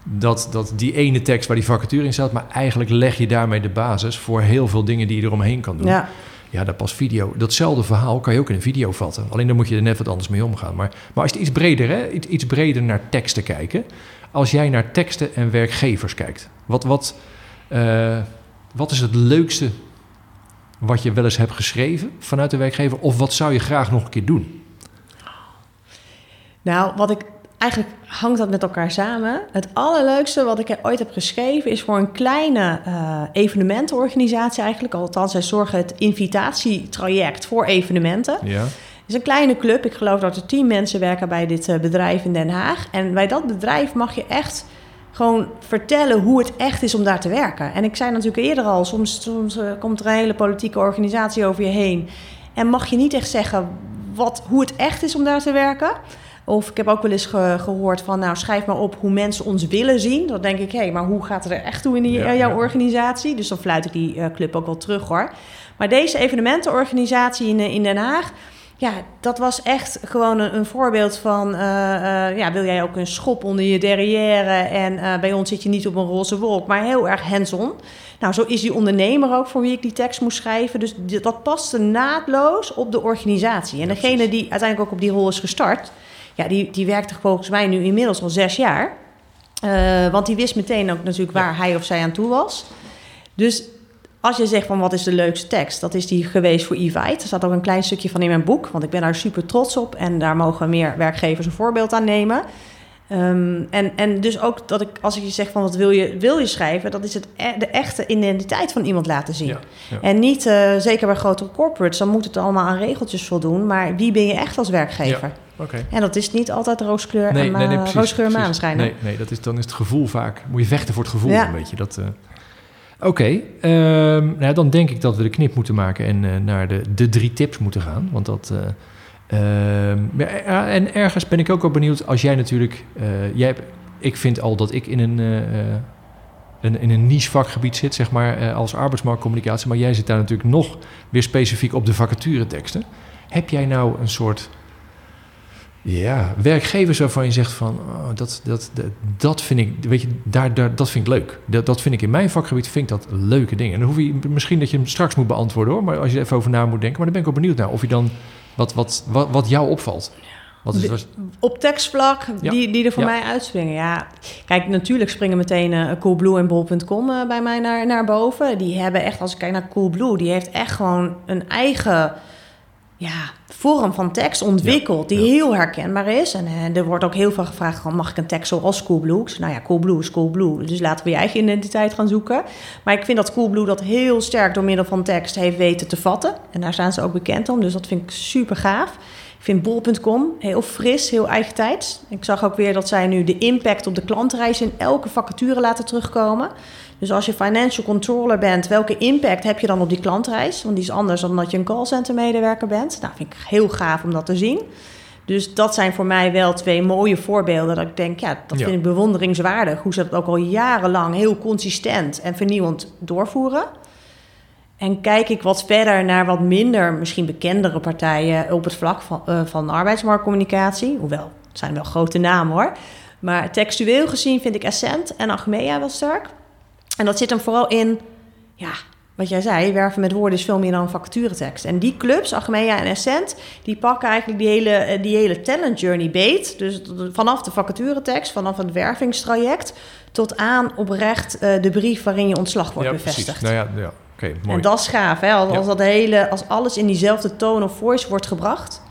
dat, dat die ene tekst waar die vacature in staat... maar eigenlijk leg je daarmee de basis voor heel veel dingen die je eromheen kan doen. Ja. Ja, dat past video. Datzelfde verhaal kan je ook in een video vatten. Alleen dan moet je er net wat anders mee omgaan. Maar, maar als je iets breder, hè, iets, breder naar teksten kijken... als jij naar teksten en werkgevers kijkt... wat, wat, eh, wat is het leukste wat je wel eens hebt geschreven vanuit de werkgever... of wat zou je graag nog een keer doen? Nou, wat ik eigenlijk hangt dat met elkaar samen. Het allerleukste wat ik ooit heb geschreven is voor een kleine eh, evenementenorganisatie eigenlijk. Althans, zij zorgen het invitatietraject voor evenementen. Ja, Het is een kleine club. Ik geloof dat er tien mensen werken bij dit eh, bedrijf in Den Haag. En bij dat bedrijf mag je echt gewoon vertellen hoe het echt is om daar te werken. En ik zei natuurlijk eerder al, soms, soms eh, komt er een hele politieke organisatie over je heen. En mag je niet echt zeggen wat, hoe het echt is om daar te werken. Of ik heb ook wel eens ge- gehoord van, nou schrijf maar op hoe mensen ons willen zien. Dan denk ik, hé, maar hoe gaat het er echt toe in die, Ja, eh, jouw ja. organisatie? Dus dan fluit ik die eh, club ook wel terug hoor. Maar deze evenementenorganisatie in, eh, in Den Haag, ja, dat was echt gewoon een, een voorbeeld van... ja, wil jij ook een schop onder je derrière... en bij ons zit je niet op een roze wolk, maar heel erg hands-on. Nou, zo is die ondernemer ook voor wie ik die tekst moest schrijven. Dus dat paste naadloos op de organisatie. En degene die uiteindelijk ook op die rol is gestart... ja, die, die werkte volgens mij nu inmiddels al zes jaar... Eh, want die wist meteen ook natuurlijk waar hij of zij aan toe was. Dus als je zegt van wat is de leukste tekst, dat is die geweest voor Evite. Er staat ook een klein stukje van in mijn boek, want ik ben daar super trots op. En daar mogen meer werkgevers een voorbeeld aan nemen. Ehm, en, en dus ook dat ik, als ik je zeg van wat wil je, wil je schrijven, dat is het, e- de echte identiteit van iemand laten zien. ja, ja. En niet, eh, zeker bij grotere corporates, dan moet het allemaal aan regeltjes voldoen. Maar wie ben je echt als werkgever? Oké. En dat is niet altijd rooskleur en ma- precies, rooskleur en maneschijn. Nee, nee dat is, dan is het gevoel vaak... Moet je vechten voor het gevoel Ja. een beetje. Dat, eh. Oké, ehm, nou ja, dan denk ik dat we de knip moeten maken... en eh, naar de, de drie tips moeten gaan. Want dat... eh, ehm, en ergens ben ik ook wel benieuwd... als jij natuurlijk... eh, jij, hebt- ik vind al dat ik in een... eh, eh, een, in een niche vakgebied zit, zeg maar, eh, als arbeidsmarktcommunicatie. Maar jij zit daar natuurlijk nog weer specifiek op de vacatureteksten. Heb jij nou een soort ja, werkgevers waarvan je zegt van oh, dat, dat, dat, dat vind ik, weet je, daar, daar, dat vind ik leuk. Dat, dat vind ik in mijn vakgebied vind ik dat leuke dingen. En dan hoef je misschien dat je hem straks moet beantwoorden hoor, maar als je er even over na moet denken. Maar dan ben ik ook benieuwd naar of je dan wat, wat, wat, wat jou opvalt. Wat is, wat, Op tekstvlak, Ja. die, die er voor Ja. mij uitspringen. Ja, kijk, natuurlijk springen meteen eh, Coolblue en Bol.com eh, bij mij naar, naar boven. Die hebben echt, als ik kijk naar Coolblue, die heeft echt gewoon een eigen ja, vorm van tekst ontwikkeld die ja. heel herkenbaar is. En eh, er wordt ook heel veel gevraagd, mag ik een tekst zoals Coolblue? Nou ja, Coolblue is Coolblue, dus laten we je eigen identiteit gaan zoeken. Maar ik vind dat Coolblue dat heel sterk door middel van tekst heeft weten te vatten. En daar staan ze ook bekend om, dus dat vind ik super gaaf. Ik vind bol.com heel fris, heel eigentijds. Ik zag ook weer dat zij nu de impact op de klantreis in elke vacature laten terugkomen. Dus als je financial controller bent, welke impact heb je dan op die klantreis? Want die is anders dan dat je een callcenter medewerker bent. Nou, vind ik heel gaaf om dat te zien. Dus dat zijn voor mij wel twee mooie voorbeelden. Dat ik denk, ja, dat Ja. vind ik bewonderingswaardig. Hoe ze dat ook al jarenlang heel consistent en vernieuwend doorvoeren. En kijk ik wat verder naar wat minder, misschien bekendere partijen op het vlak van, eh, van arbeidsmarktcommunicatie. Hoewel, het zijn wel grote namen hoor. Maar textueel gezien vind ik Essent en Achmea wel sterk. En dat zit hem vooral in, ja, wat jij zei, werven met woorden is veel meer dan vacaturetekst. En die clubs, Achmea en Essent, die pakken eigenlijk die hele, eh, die hele talent journey beet. Dus vanaf de vacaturetekst, vanaf het wervingstraject, tot aan oprecht eh, de brief waarin je ontslag wordt ja, bevestigd. precies. Nou ja, ja mooi. En dat is gaaf, hè? Als, Ja. dat hele, als alles in diezelfde tone of voice wordt gebracht.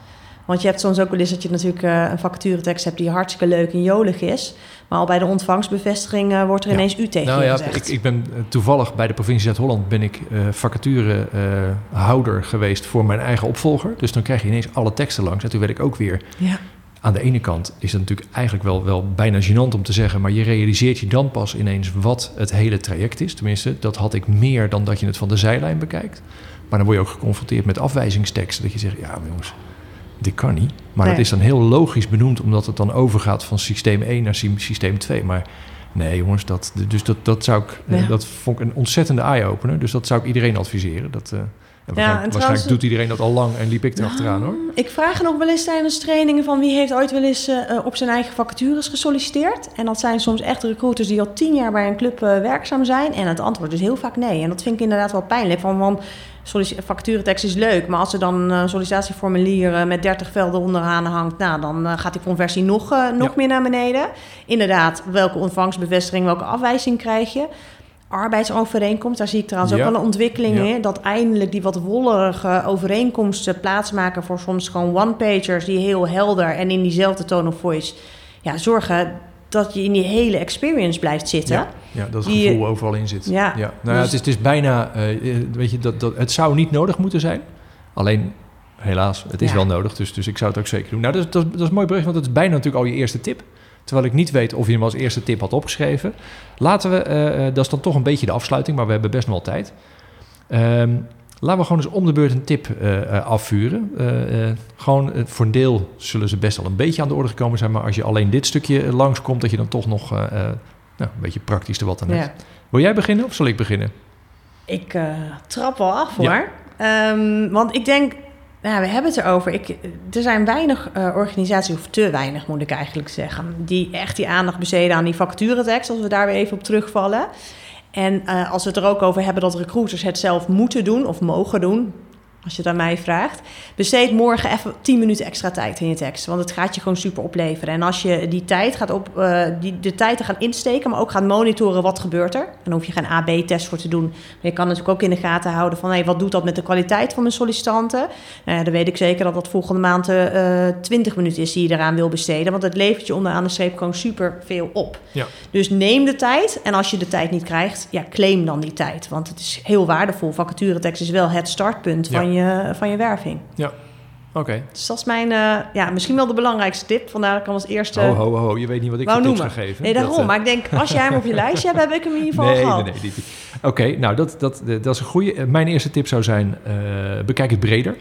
Want je hebt soms ook wel eens dat je natuurlijk eh, een vacaturetekst hebt die hartstikke leuk en jolig is. Maar al bij de ontvangstbevestiging eh, wordt er Ja. ineens u tegen nou ja, gezegd. ik, ik ben eh, toevallig bij de provincie Zuid-Holland ben ik eh vacaturehouder geweest voor mijn eigen opvolger. Dus dan krijg je ineens alle teksten langs. En toen werd ik ook weer ja. Aan de ene kant is het natuurlijk eigenlijk wel, wel bijna gênant om te zeggen, maar je realiseert je dan pas ineens wat het hele traject is. Tenminste, dat had ik meer dan dat je het van de zijlijn bekijkt. Maar dan word je ook geconfronteerd met afwijzingsteksten. Dat je zegt, ja jongens, dit kan niet. Maar Nee. dat is dan heel logisch benoemd, omdat het dan overgaat van systeem 1 naar sy- systeem 2. Maar nee, jongens, dat, dus dat, dat zou ik, Ja. dat vond ik een ontzettende eye-opener. Dus dat zou ik iedereen adviseren. Dat, eh, en waarschijnlijk, trouwens- doet iedereen dat al lang en liep ik erachteraan hoor. Ik vraag nog wel eens tijdens trainingen van wie heeft ooit wel eens eh, eh, op zijn eigen vacatures gesolliciteerd. En dat zijn soms echt recruiters die al tien jaar bij een club eh, werkzaam zijn. En het antwoord is heel vaak nee. En dat vind ik inderdaad wel pijnlijk. Van, sollici- vacaturetekst is leuk, maar als er dan een sollicitatieformulier met 30 velden onderaan hangt, nou, dan gaat die conversie nog, nog Ja. meer naar beneden. Inderdaad, welke ontvangstbevestiging, welke afwijzing krijg je? Arbeidsovereenkomst, daar zie ik trouwens Ja. ook wel een ontwikkeling Ja. in. Dat eindelijk die wat wollerige overeenkomsten plaatsmaken voor soms gewoon one-pagers die heel helder en in diezelfde tone of voice ja, zorgen dat je in die hele experience blijft zitten. Ja, ja, dat het Die- gevoel overal in zit. Ja, Nou ja, dus- het, is, het is bijna, eh, weet je, dat, dat, het zou niet nodig moeten zijn. Alleen, helaas, het is wel nodig. Dus, dus ik zou het ook zeker doen. Nou, dat, is- dat, is- dat is een mooi bericht, want het is bijna natuurlijk al je eerste tip. Terwijl ik niet weet of je hem als eerste tip had opgeschreven. Laten we, eh, eh, dat is dan toch een beetje de afsluiting, maar we hebben best nog wel tijd. Ehm, laten we gewoon eens om de beurt een tip eh, afvuren. Gewoon voor een deel zullen ze best wel een beetje aan de orde gekomen zijn. Maar als je alleen dit stukje langskomt, dat je dan toch nog nou, een beetje praktisch er wat aan hebt. Ja. Wil jij beginnen of zal ik beginnen? Ik trap wel af hoor. Ja. Ehm, want ik denk, nou, we hebben het erover. Ik, er zijn weinig eh, organisaties, of te weinig moet ik eigenlijk zeggen, die echt die aandacht besteden aan die vacaturetekst, als we daar weer even op terugvallen. En eh, als we het er ook over hebben dat recruiters het zelf moeten doen of mogen doen, als je het aan mij vraagt, besteed morgen even 10 minuten extra tijd in je tekst. Want het gaat je gewoon super opleveren. En als je die tijd gaat op, eh, die, de tijd te gaan insteken, maar ook gaat monitoren wat gebeurt er. Dan hoef je geen AB-test voor te doen. Maar je kan natuurlijk ook in de gaten houden van hey, wat doet dat met de kwaliteit van mijn sollicitanten. Ja, dan weet ik zeker dat dat volgende maand eh 20 minuten is die je eraan wil besteden. Want het levert je onderaan de streep gewoon super veel op. Ja. Dus neem de tijd. En als je de tijd niet krijgt, ja, claim dan die tijd. Want het is heel waardevol. Vacaturetekst is wel het startpunt Ja. Van, je, van je werving. Oké. Dus dat is mijn, eh, ja, misschien wel de belangrijkste tip. Vandaar dat ik hem als eerste Ho, ho, ho. Je weet niet wat ik voor tips ga geven. Nee, daarom. Dat, eh, maar ik denk, als jij hem op je [laughs] lijstje hebt, heb ik hem in ieder geval nee, gehad. nee, nee, niet. Oké, nou dat, dat, dat is een goede. Mijn eerste tip zou zijn, eh, bekijk het breder.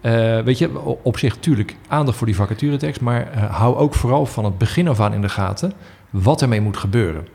Eh, weet je, op zich natuurlijk aandacht voor die vacaturetekst, maar eh, hou ook vooral van het begin af aan in de gaten wat ermee moet gebeuren.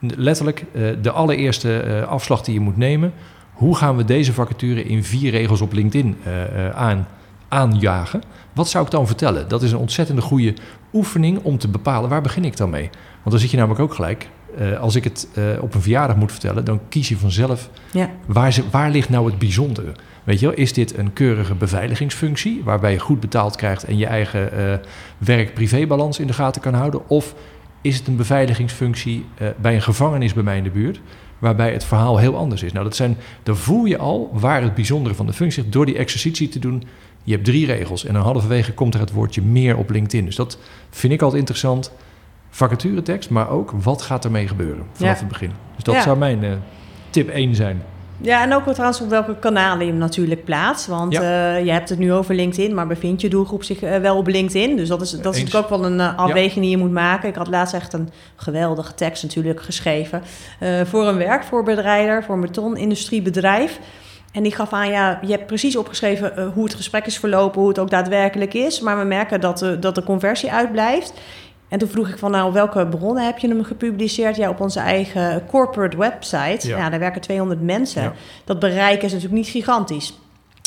Letterlijk, eh, de allereerste eh, afslag die je moet nemen. Hoe gaan we deze vacature in vier regels op LinkedIn eh, eh, aan, aanjagen? Wat zou ik dan vertellen? Dat is een ontzettende goede oefening om te bepalen waar begin ik dan mee. Want dan zit je namelijk ook gelijk. eh, als ik het op een verjaardag moet vertellen, dan kies je vanzelf Ja. waar, ze, waar ligt nou het bijzondere. Weet je wel, is dit een keurige beveiligingsfunctie waarbij je goed betaald krijgt en je eigen eh, werk-privébalans in de gaten kan houden? Of is het een beveiligingsfunctie bij een gevangenis bij mij in de buurt, waarbij het verhaal heel anders is? Nou, dat zijn, dan voel je al waar het bijzondere van de functie ligt door die exercitie te doen. Je hebt drie regels en dan halverwege komt er het woordje meer op LinkedIn. Dus dat vind ik altijd interessant. Vacaturetekst, maar ook wat gaat ermee gebeuren vanaf Ja. het begin. Dus dat Ja. zou mijn eh, tip 1 zijn. Ja, en ook trouwens op welke kanalen je hem natuurlijk plaatst. Want Ja. eh, je hebt het nu over LinkedIn, maar bevindt je doelgroep zich eh, wel op LinkedIn? Dus dat is, dat is Eens. natuurlijk ook wel een eh, afweging die je moet maken. Ik had laatst echt een geweldige tekst natuurlijk geschreven voor een werkvoorbereider, voor een betonindustriebedrijf. En die gaf aan, ja, je hebt precies opgeschreven hoe het gesprek is verlopen, hoe het ook daadwerkelijk is. Maar we merken dat de, dat de conversie uitblijft. En toen vroeg ik van, nou, welke bronnen heb je hem gepubliceerd? Ja, op onze eigen corporate website. Ja. Daar werken 200 mensen. Ja. Dat bereik is natuurlijk niet gigantisch.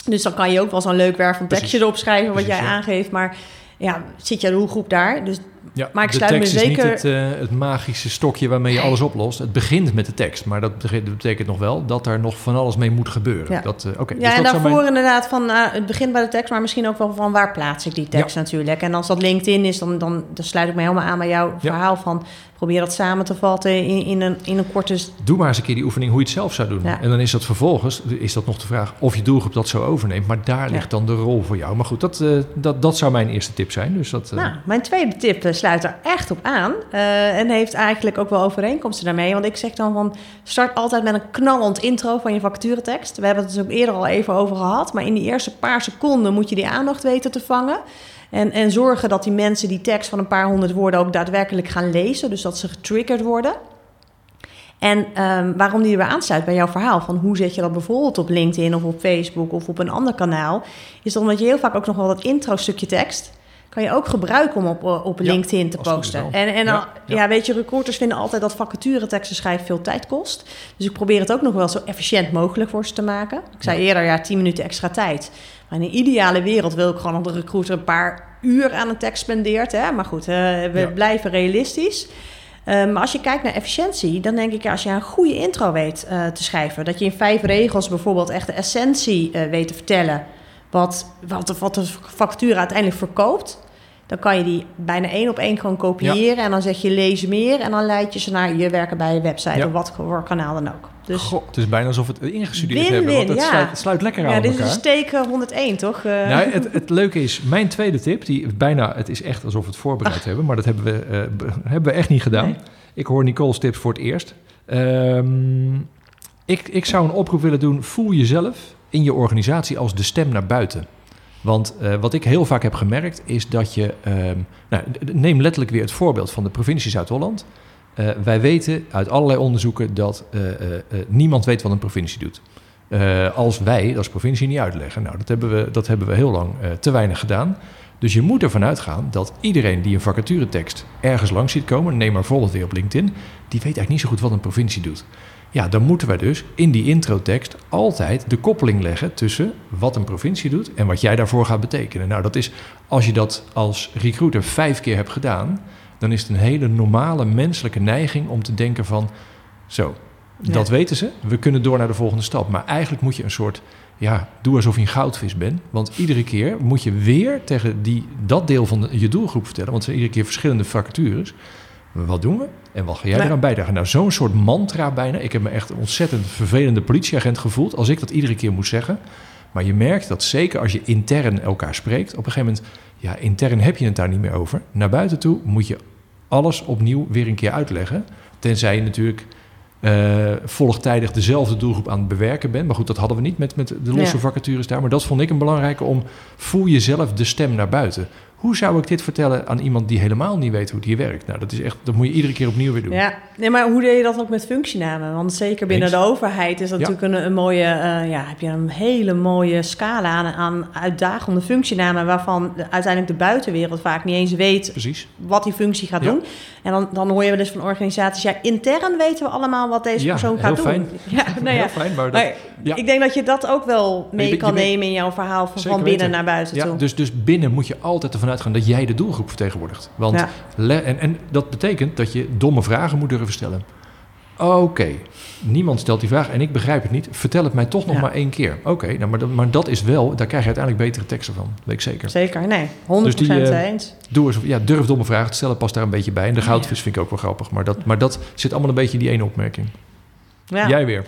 Dus dan kan je ook wel zo'n leuk werk van tekstje erop schrijven... wat Precies, jij ja. aangeeft, maar ja, zit je doelgroep daar? Dus Ja, Maar ik de sluit me tekst is zeker- niet het, eh, het magische stokje waarmee je alles oplost. Het begint met de tekst, maar dat betekent nog wel dat er nog van alles mee moet gebeuren. Ja. Dat, eh, ja, dus en daarvoor mijn- inderdaad van eh, het begint bij de tekst... maar misschien ook wel van waar plaats ik die tekst natuurlijk. En als dat LinkedIn is, dan, dan, dan sluit ik me helemaal aan bij jouw verhaal van... probeer dat samen te vatten in, in, een, in een korte... Doe maar eens een keer die oefening hoe je het zelf zou doen. Ja. En dan is dat vervolgens, is dat nog de vraag of je doelgroep dat zo overneemt. Maar daar ligt dan de rol voor jou. Maar goed, dat, eh, dat, dat zou mijn eerste tip zijn. Dus dat, eh, Nou, mijn tweede tip eh, sluit er echt op aan. en heeft eigenlijk ook wel overeenkomsten daarmee. Want ik zeg dan van, start altijd met een knallend intro van je vacaturetekst. We hebben het dus ook eerder al even over gehad. Maar in die eerste paar seconden moet je die aandacht weten te vangen. En, en zorgen dat die mensen die tekst van een paar honderd woorden ook daadwerkelijk gaan lezen. Dus dat ze getriggerd worden. En um, waarom die weer aansluit bij jouw verhaal van hoe zet je dat bijvoorbeeld op LinkedIn of op Facebook of op een ander kanaal, is omdat je heel vaak ook nog wel dat intro stukje tekst kan je ook gebruiken om op, eh, op LinkedIn te posten. En, en ja, ja. weet je, recruiters vinden altijd dat vacature teksten schrijven veel tijd kost. Dus ik probeer het ook nog wel zo efficiënt mogelijk voor ze te maken. Ik zei eerder, ja, 10 minuten extra tijd. Maar in een ideale wereld wil ik gewoon dat de recruiter een paar uur aan een tekst spendeert. Hè? Maar goed, uh, we blijven realistisch. Um, maar als je kijkt naar efficiëntie, dan denk ik als je een goede intro weet uh, te schrijven, dat je in vijf regels bijvoorbeeld echt de essentie weet te vertellen, wat, wat, wat de factuur uiteindelijk verkoopt, dan kan je die bijna één op één gewoon kopiëren en dan zeg je lees meer en dan leid je ze naar je werken bij je website ja. of wat voor kanaal dan ook. Dus Goh, het is bijna alsof het ingestudeerd win, hebben, want het, ja. sluit, het sluit lekker aan Ja, dit is steek 101, toch? Uh. Nou, het, [laughs] het, leuke is, mijn tweede tip, die bijna, het is echt alsof we het voorbereid Ach. hebben, maar dat hebben we, uh, hebben we echt niet gedaan. Nee. Ik hoor Nicole's tips voor het eerst. Um, ik, ik zou een oproep willen doen, voel jezelf in je organisatie als de stem naar buiten. Want uh, wat ik heel vaak heb gemerkt is dat je. Uh, nou, neem letterlijk weer het voorbeeld van de provincie Zuid-Holland. Uh, wij weten uit allerlei onderzoeken dat uh, niemand weet wat een provincie doet. als wij als provincie niet uitleggen. Nou, dat hebben we, dat hebben we heel lang te weinig gedaan. Dus je moet ervan uitgaan dat iedereen die een vacaturetekst ergens langs ziet komen, neem maar bijvoorbeeld weer op LinkedIn, die weet eigenlijk niet zo goed wat een provincie doet. Ja, dan moeten wij dus in die introtekst altijd de koppeling leggen tussen wat een provincie doet en wat jij daarvoor gaat betekenen. Nou, dat is als je dat als recruiter vijf keer hebt gedaan, dan is het een hele normale menselijke neiging om te denken van, zo, dat weten ze, we kunnen door naar de volgende stap. Maar eigenlijk moet je een soort, ja, doe alsof je een goudvis bent. Want iedere keer moet je weer tegen die, dat deel van de, je doelgroep vertellen, want het zijn iedere keer verschillende vacatures. Wat doen we? En wat ga jij eraan bijdragen? Nou, zo'n soort mantra bijna. Ik heb me echt een ontzettend vervelende politieagent gevoeld als ik dat iedere keer moest zeggen. Maar je merkt dat zeker als je intern elkaar spreekt, op een gegeven moment, ja, intern heb je het daar niet meer over. Naar buiten toe moet je alles opnieuw weer een keer uitleggen. Tenzij je natuurlijk uh, volgtijdig dezelfde doelgroep aan het bewerken bent. Maar goed, dat hadden we niet met, met de losse ja. vacatures daar. Maar dat vond ik een belangrijke om, voel jezelf de stem naar buiten. Hoe zou ik dit vertellen aan iemand die helemaal niet weet hoe het hier werkt? Nou, dat is echt, dat moet je iedere keer opnieuw weer doen. Ja, nee, maar hoe deed je dat ook met functienamen? Want zeker binnen Eens. de overheid is dat ja. natuurlijk een, een mooie, uh, ja, heb je een hele mooie scala aan, aan uitdagende functienamen, waarvan de, uiteindelijk de buitenwereld vaak niet eens weet Precies. wat die functie gaat ja. doen. En dan, dan hoor je wel eens van organisaties, ja, intern weten we allemaal wat deze ja, persoon gaat doen. [laughs] Ja, nou ja. heel fijn. Maar, dat, maar ik denk dat je dat ook wel mee kan nemen in jouw verhaal van, van binnen weten. naar buiten ja, toe. Dus, dus binnen moet je altijd ervan uitgaan dat jij de doelgroep vertegenwoordigt. Want ja. en, en dat betekent dat je domme vragen moet durven stellen. Oké, okay. niemand stelt die vraag en ik begrijp het niet. Vertel het mij toch nog ja. maar één keer. Oké, okay, nou, maar, dat, maar dat is wel, daar krijg je uiteindelijk betere teksten van. Weet ik zeker. Zeker, nee. 100% dus die, uh, eens. Doe eens, ja, durf domme vragen te stellen, past daar een beetje bij. En de goudvis ja. vind ik ook wel grappig. Maar dat, maar dat zit allemaal een beetje in die ene opmerking. Jij weer.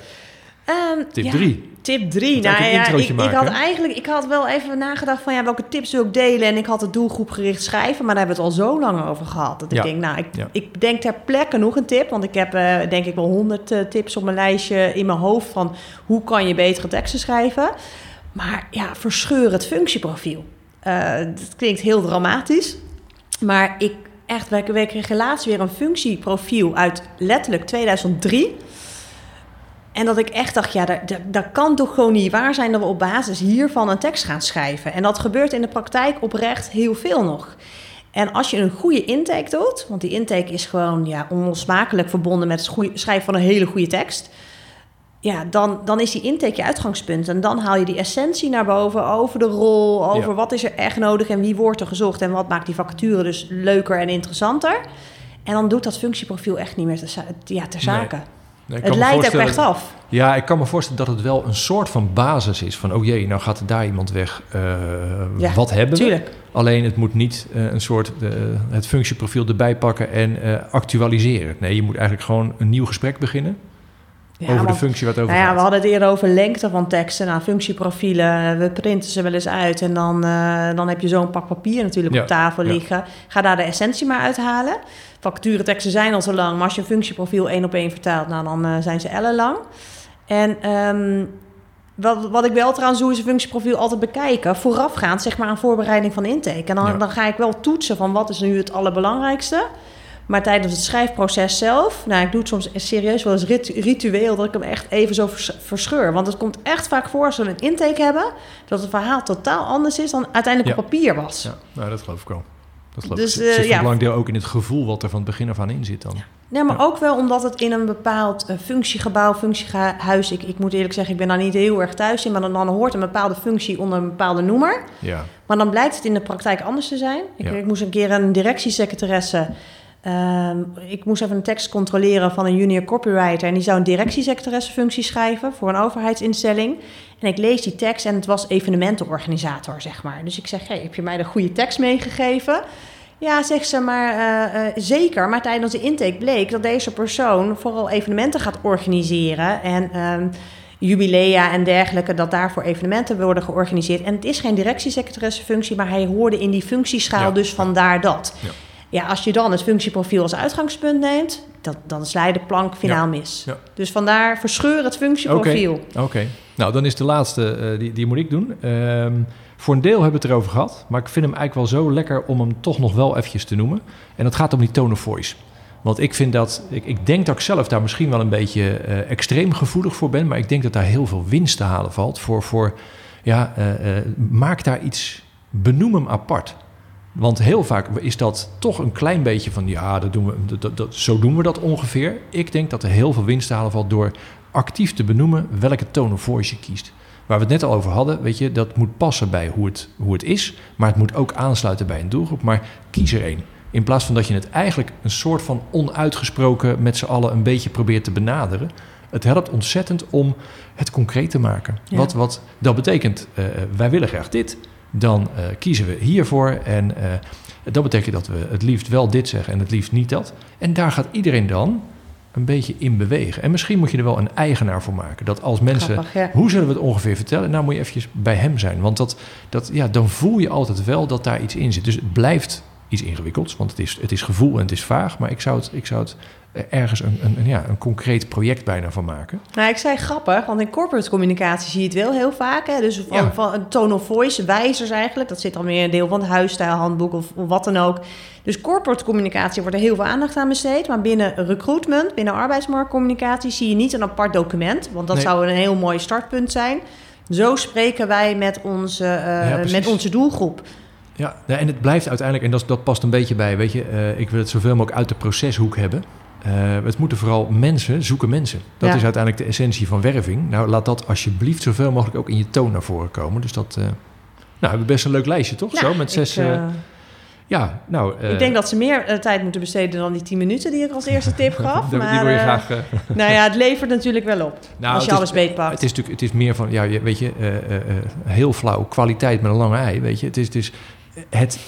Um, Tip 3. Tip 3. Nou ja, ik, ik, had eigenlijk, ik had wel even nagedacht van ja, welke tips wil ik delen. En ik had het doelgroepgericht schrijven, maar daar hebben we het al zo lang over gehad. Dat ik denk, nou, ik, ja. ik denk ter plekke nog een tip. Want ik heb uh, denk ik wel honderd uh, tips op mijn lijstje in mijn hoofd van hoe kan je betere teksten schrijven. Maar ja, verscheur het functieprofiel. Uh, dat klinkt heel dramatisch. Maar ik echt, wij kregen laatst weer een functieprofiel uit letterlijk 2003. En dat ik echt dacht, ja, dat, dat, kan toch gewoon niet waar zijn dat we op basis hiervan een tekst gaan schrijven. En dat gebeurt in de praktijk oprecht heel veel nog. En als je een goede intake doet, want die intake is gewoon ja, onlosmakelijk verbonden met het schrijven van een hele goede tekst. Ja, dan, dan is die intake je uitgangspunt. En dan haal je die essentie naar boven over de rol, over ja. wat is er echt nodig en wie wordt er gezocht en wat maakt die vacature dus leuker en interessanter. En dan doet dat functieprofiel echt niet meer ter, ja, ter zake. Nee. Nee, het leidt ook echt af. Ja, ik kan me voorstellen dat het wel een soort van basis is. Van, oh jee, nou gaat er daar iemand weg. Uh, ja, wat hebben tuurlijk. we? Alleen het moet niet uh, een soort uh, het functieprofiel erbij pakken en actualiseren. Nee, je moet eigenlijk gewoon een nieuw gesprek beginnen. Ja, over want, de functie wat over nou ja, gaat. We hadden het eerder over lengte van teksten. Nou, functieprofielen, we printen ze wel eens uit. En dan, dan heb je zo'n pak papier natuurlijk ja, op tafel liggen. Ga daar de essentie maar uithalen. Vacatureteksten zijn al zo lang, maar als je een functieprofiel één op één vertaalt, nou, dan uh, zijn ze ellenlang. En um, wat, wat ik wel trouwens doe, is een functieprofiel altijd bekijken. Voorafgaand, zeg maar, aan voorbereiding van intake. En dan, ja. dan ga ik wel toetsen van wat is nu het allerbelangrijkste. Maar tijdens het schrijfproces zelf, nou, ik doe het soms serieus wel eens rit- ritueel, dat ik hem echt even zo vers- verscheur. Want het komt echt vaak voor als we een intake hebben, dat het verhaal totaal anders is dan uiteindelijk Ja. op papier was. Ja, nou, dat geloof ik wel. Dat geloof Dus. Het zit eh, ja. belangrijk ook in het gevoel wat er van het begin af aan in zit dan. Nee, maar Ja. ook wel omdat het in een bepaald eh, functiegebouw, functiehuis... Ik, ik moet eerlijk zeggen, ik ben daar niet heel erg thuis in... maar dan, dan hoort een bepaalde functie onder een bepaalde noemer. Ja, Maar dan blijkt het in de praktijk anders te zijn. Ik, Ja. ik moest een keer een directiesecretaresse... ehm, ik moest even een tekst controleren van een junior copywriter... en die zou een directiesecretaressefunctie schrijven voor een overheidsinstelling. En ik lees die tekst en het was evenementenorganisator, zeg maar. Dus ik zeg, hey, heb je mij de goede tekst meegegeven? Ja, zegt ze, maar eh, eh, zeker. Maar tijdens de intake bleek dat deze persoon vooral evenementen gaat organiseren. En ehm, jubilea en dergelijke, dat daarvoor evenementen worden georganiseerd. En het is geen directiesecretaressefunctie, maar hij hoorde in die functieschaal, Ja. dus vandaar dat. Ja. Ja, als je dan het functieprofiel als uitgangspunt neemt, dat, dan sla je de plank finaal Ja. mis. Ja. Dus vandaar verscheur het functieprofiel. Oké, nou dan is de laatste, eh, die, die moet ik doen. Ehm, voor een deel hebben we het erover gehad, maar ik vind hem eigenlijk wel zo lekker om hem toch nog wel eventjes te noemen. En dat gaat om die tone of voice. Want ik vind dat, ik, ik denk dat ik zelf daar misschien wel een beetje eh, extreem gevoelig voor ben, maar ik denk dat daar heel veel winst te halen valt. Voor, voor ja, eh, maak daar iets, benoem hem apart. Want heel vaak is dat toch een klein beetje van, ja, dat doen we, dat, dat, dat- zo doen we dat ongeveer. Ik denk dat er heel veel winst te halen valt door actief te benoemen welke tone of voice je kiest. Waar we het net al over hadden, weet je, dat moet passen bij hoe het, hoe het is, maar het moet ook aansluiten bij een doelgroep. Maar kies er één. In plaats van dat je het eigenlijk een soort van onuitgesproken met z'n allen een beetje probeert te benaderen. Het helpt ontzettend om het concreet te maken. Ja. Wat, wat dat betekent, eh, wij willen graag dit, dan eh, kiezen we hiervoor. En eh, dat betekent dat we het liefst wel dit zeggen en het liefst niet dat. En daar gaat iedereen dan een beetje in bewegen. En misschien moet je er wel een eigenaar voor maken. Dat als mensen Grappig, ja. hoe zullen we het ongeveer vertellen? Nou moet je eventjes bij hem zijn. Want dat, dat, ja, dan voel je altijd wel dat daar iets in zit. Dus het blijft iets ingewikkelds. Want het is, het is gevoel en het is vaag. Maar ik zou het, ik zou het ergens een, een, een, ja, een concreet project bijna van maken. Nou, ik zei grappig, want in corporate communicatie zie je het wel heel vaak. Hè? Dus van, Ja. van een tone of voice, wijzers eigenlijk. Dat zit dan weer een deel van het huisstijlhandboek of, of wat dan ook. Dus corporate communicatie wordt er heel veel aandacht aan besteed. Maar binnen recruitment, binnen arbeidsmarktcommunicatie... zie je niet een apart document. Want dat Nee. zou een heel mooi startpunt zijn. Zo spreken wij met onze, eh, Ja, met onze doelgroep. Ja, nou, en het blijft uiteindelijk, en dat, dat past een beetje bij, weet je, eh, ik wil het zoveel mogelijk uit de proceshoek hebben. Eh, het moeten vooral mensen zoeken mensen. Dat Ja. is uiteindelijk de essentie van werving. Nou, laat dat alsjeblieft zoveel mogelijk ook in je toon naar voren komen. Dus dat, eh, nou, we hebben best een leuk lijstje, toch? Zo, met zes... ik, eh, ja, nou... ik denk dat ze meer tijd moeten besteden dan die 10 minuten die ik als [laughs] eerste tip gaf. die maar, wil je graag... [laughs] Nou ja, het levert natuurlijk wel op. Nou, als je alles beetpakt. Het is natuurlijk, het is meer van, ja, je- weet je, heel flauw, kwaliteit met een lange ei, weet je. Het is, het,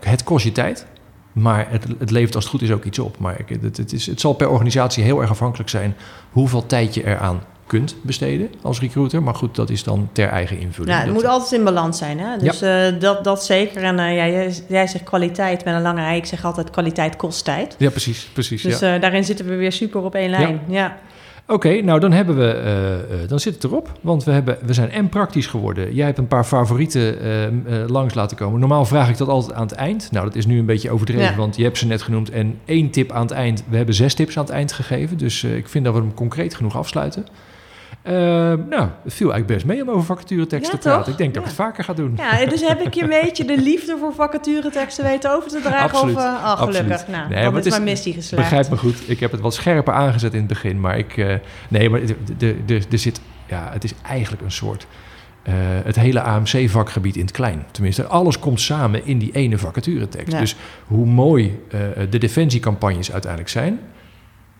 het kost je tijd, maar het, het levert als het goed is ook iets op. Maar ik- het, het, is, het zal per organisatie heel erg afhankelijk zijn hoeveel tijd je eraan kunt besteden als recruiter. Maar goed, dat is dan ter eigen invulling. Ja, het Dat- moet altijd in balans zijn. Hè? Dus eh, dat, dat zeker. En eh, ja, jij, jij zegt kwaliteit met een lange ei. Ik zeg altijd kwaliteit kost tijd. ja, precies, precies. Dus ja. eh, daarin zitten we weer super op één lijn. Ja. Oké, nou dan hebben we, eh, eh, dan zit het erop. Want we, hebben, we zijn en praktisch geworden. Jij hebt een paar favorieten eh, eh, langs laten komen. Normaal vraag ik dat altijd aan het eind. Nou, dat is nu een beetje overdreven, Ja. want je hebt ze net genoemd. En één tip aan het eind. We hebben zes tips aan het eind gegeven. Dus ik vind dat we hem concreet genoeg afsluiten. Eh, nou, het viel eigenlijk best mee om over vacaturetekst Ja, te praten. Ik denk dat ik het vaker ga doen. ja, dus heb ik je een [laughs] beetje de liefde voor vacatureteksten weten over te dragen? Absoluut, Of, eh, oh, gelukkig. absoluut. Nou, Nee, is mijn missie geslaagd. Begrijp me goed. Ik heb het wat scherper aangezet in het begin. Maar ik. eh, nee, maar er- zit. Ja, het is eigenlijk een soort. eh, het hele AMC-vakgebied in het klein. Tenminste, alles komt samen in die ene vacaturetekst. Ja. Dus hoe mooi de defensiecampagnes uiteindelijk zijn.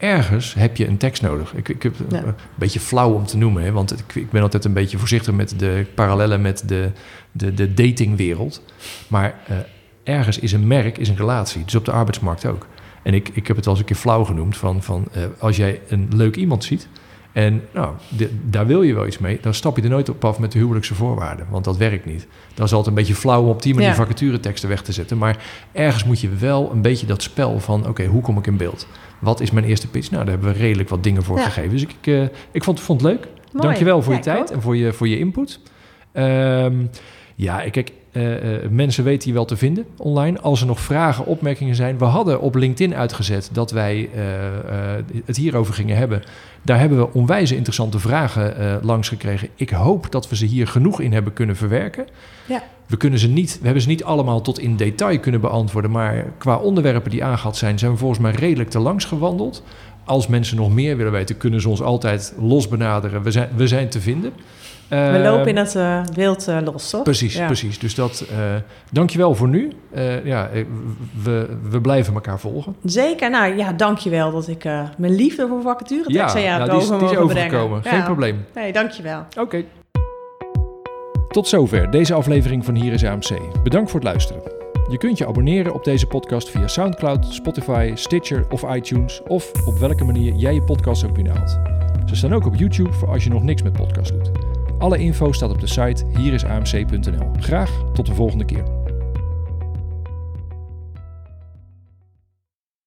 Ergens heb je een tekst nodig. Ik, ik heb Ja. een beetje flauw om te noemen, hè, want ik, ik ben altijd een beetje voorzichtig met de parallellen met de, de, de datingwereld. Maar eh, ergens is een merk is een relatie, dus op de arbeidsmarkt ook. En ik, ik heb het al eens een keer flauw genoemd van, van eh, als jij een leuk iemand ziet en nou, de- daar wil je wel iets mee, dan stap je er nooit op af met de huwelijkse voorwaarden, want dat werkt niet. Dat is altijd een beetje flauw om op die manier Ja. vacatureteksten weg te zetten, maar ergens moet je wel een beetje dat spel van, oké, hoe kom ik in beeld? Wat is mijn eerste pitch? Nou, daar hebben we redelijk wat dingen voor Ja. gegeven. Dus ik, eh, ik vond, vond het leuk. Mooi. Dankjewel voor je Ja, tijd ook. en voor je, voor je input. Ehm, Ja, kijk, uh, uh, mensen weten hier wel te vinden online. Als er nog vragen, opmerkingen zijn. We hadden op LinkedIn uitgezet dat wij uh, het hierover gingen hebben. Daar hebben we onwijze interessante vragen langs gekregen. Ik hoop dat we ze hier genoeg in hebben kunnen verwerken. Ja. We, kunnen ze niet, we hebben ze niet allemaal tot in detail kunnen beantwoorden. Maar qua onderwerpen die aangehaald zijn, zijn we volgens mij redelijk te langs gewandeld. Als mensen nog meer willen weten, kunnen ze ons altijd los benaderen. We zijn, we zijn te vinden. We lopen in het uh, wild uh, los, toch? Precies, precies. Dus dat, uh, dankjewel voor nu. ja, we, we blijven elkaar volgen. Zeker. Nou ja, dankjewel dat ik mijn liefde voor vacature ja, aan nou, die is, die is overgekomen. Geen probleem. Nee, dankjewel. Oké. Tot zover deze aflevering van Hier is AMC. Bedankt voor het luisteren. Je kunt je abonneren op deze podcast via SoundCloud, Spotify, Stitcher of iTunes... of op welke manier jij je podcast ook binnenhaalt. Ze staan ook op YouTube voor als je nog niks met podcast doet. Alle info staat op de site hierisamc.nl. Graag tot de volgende keer.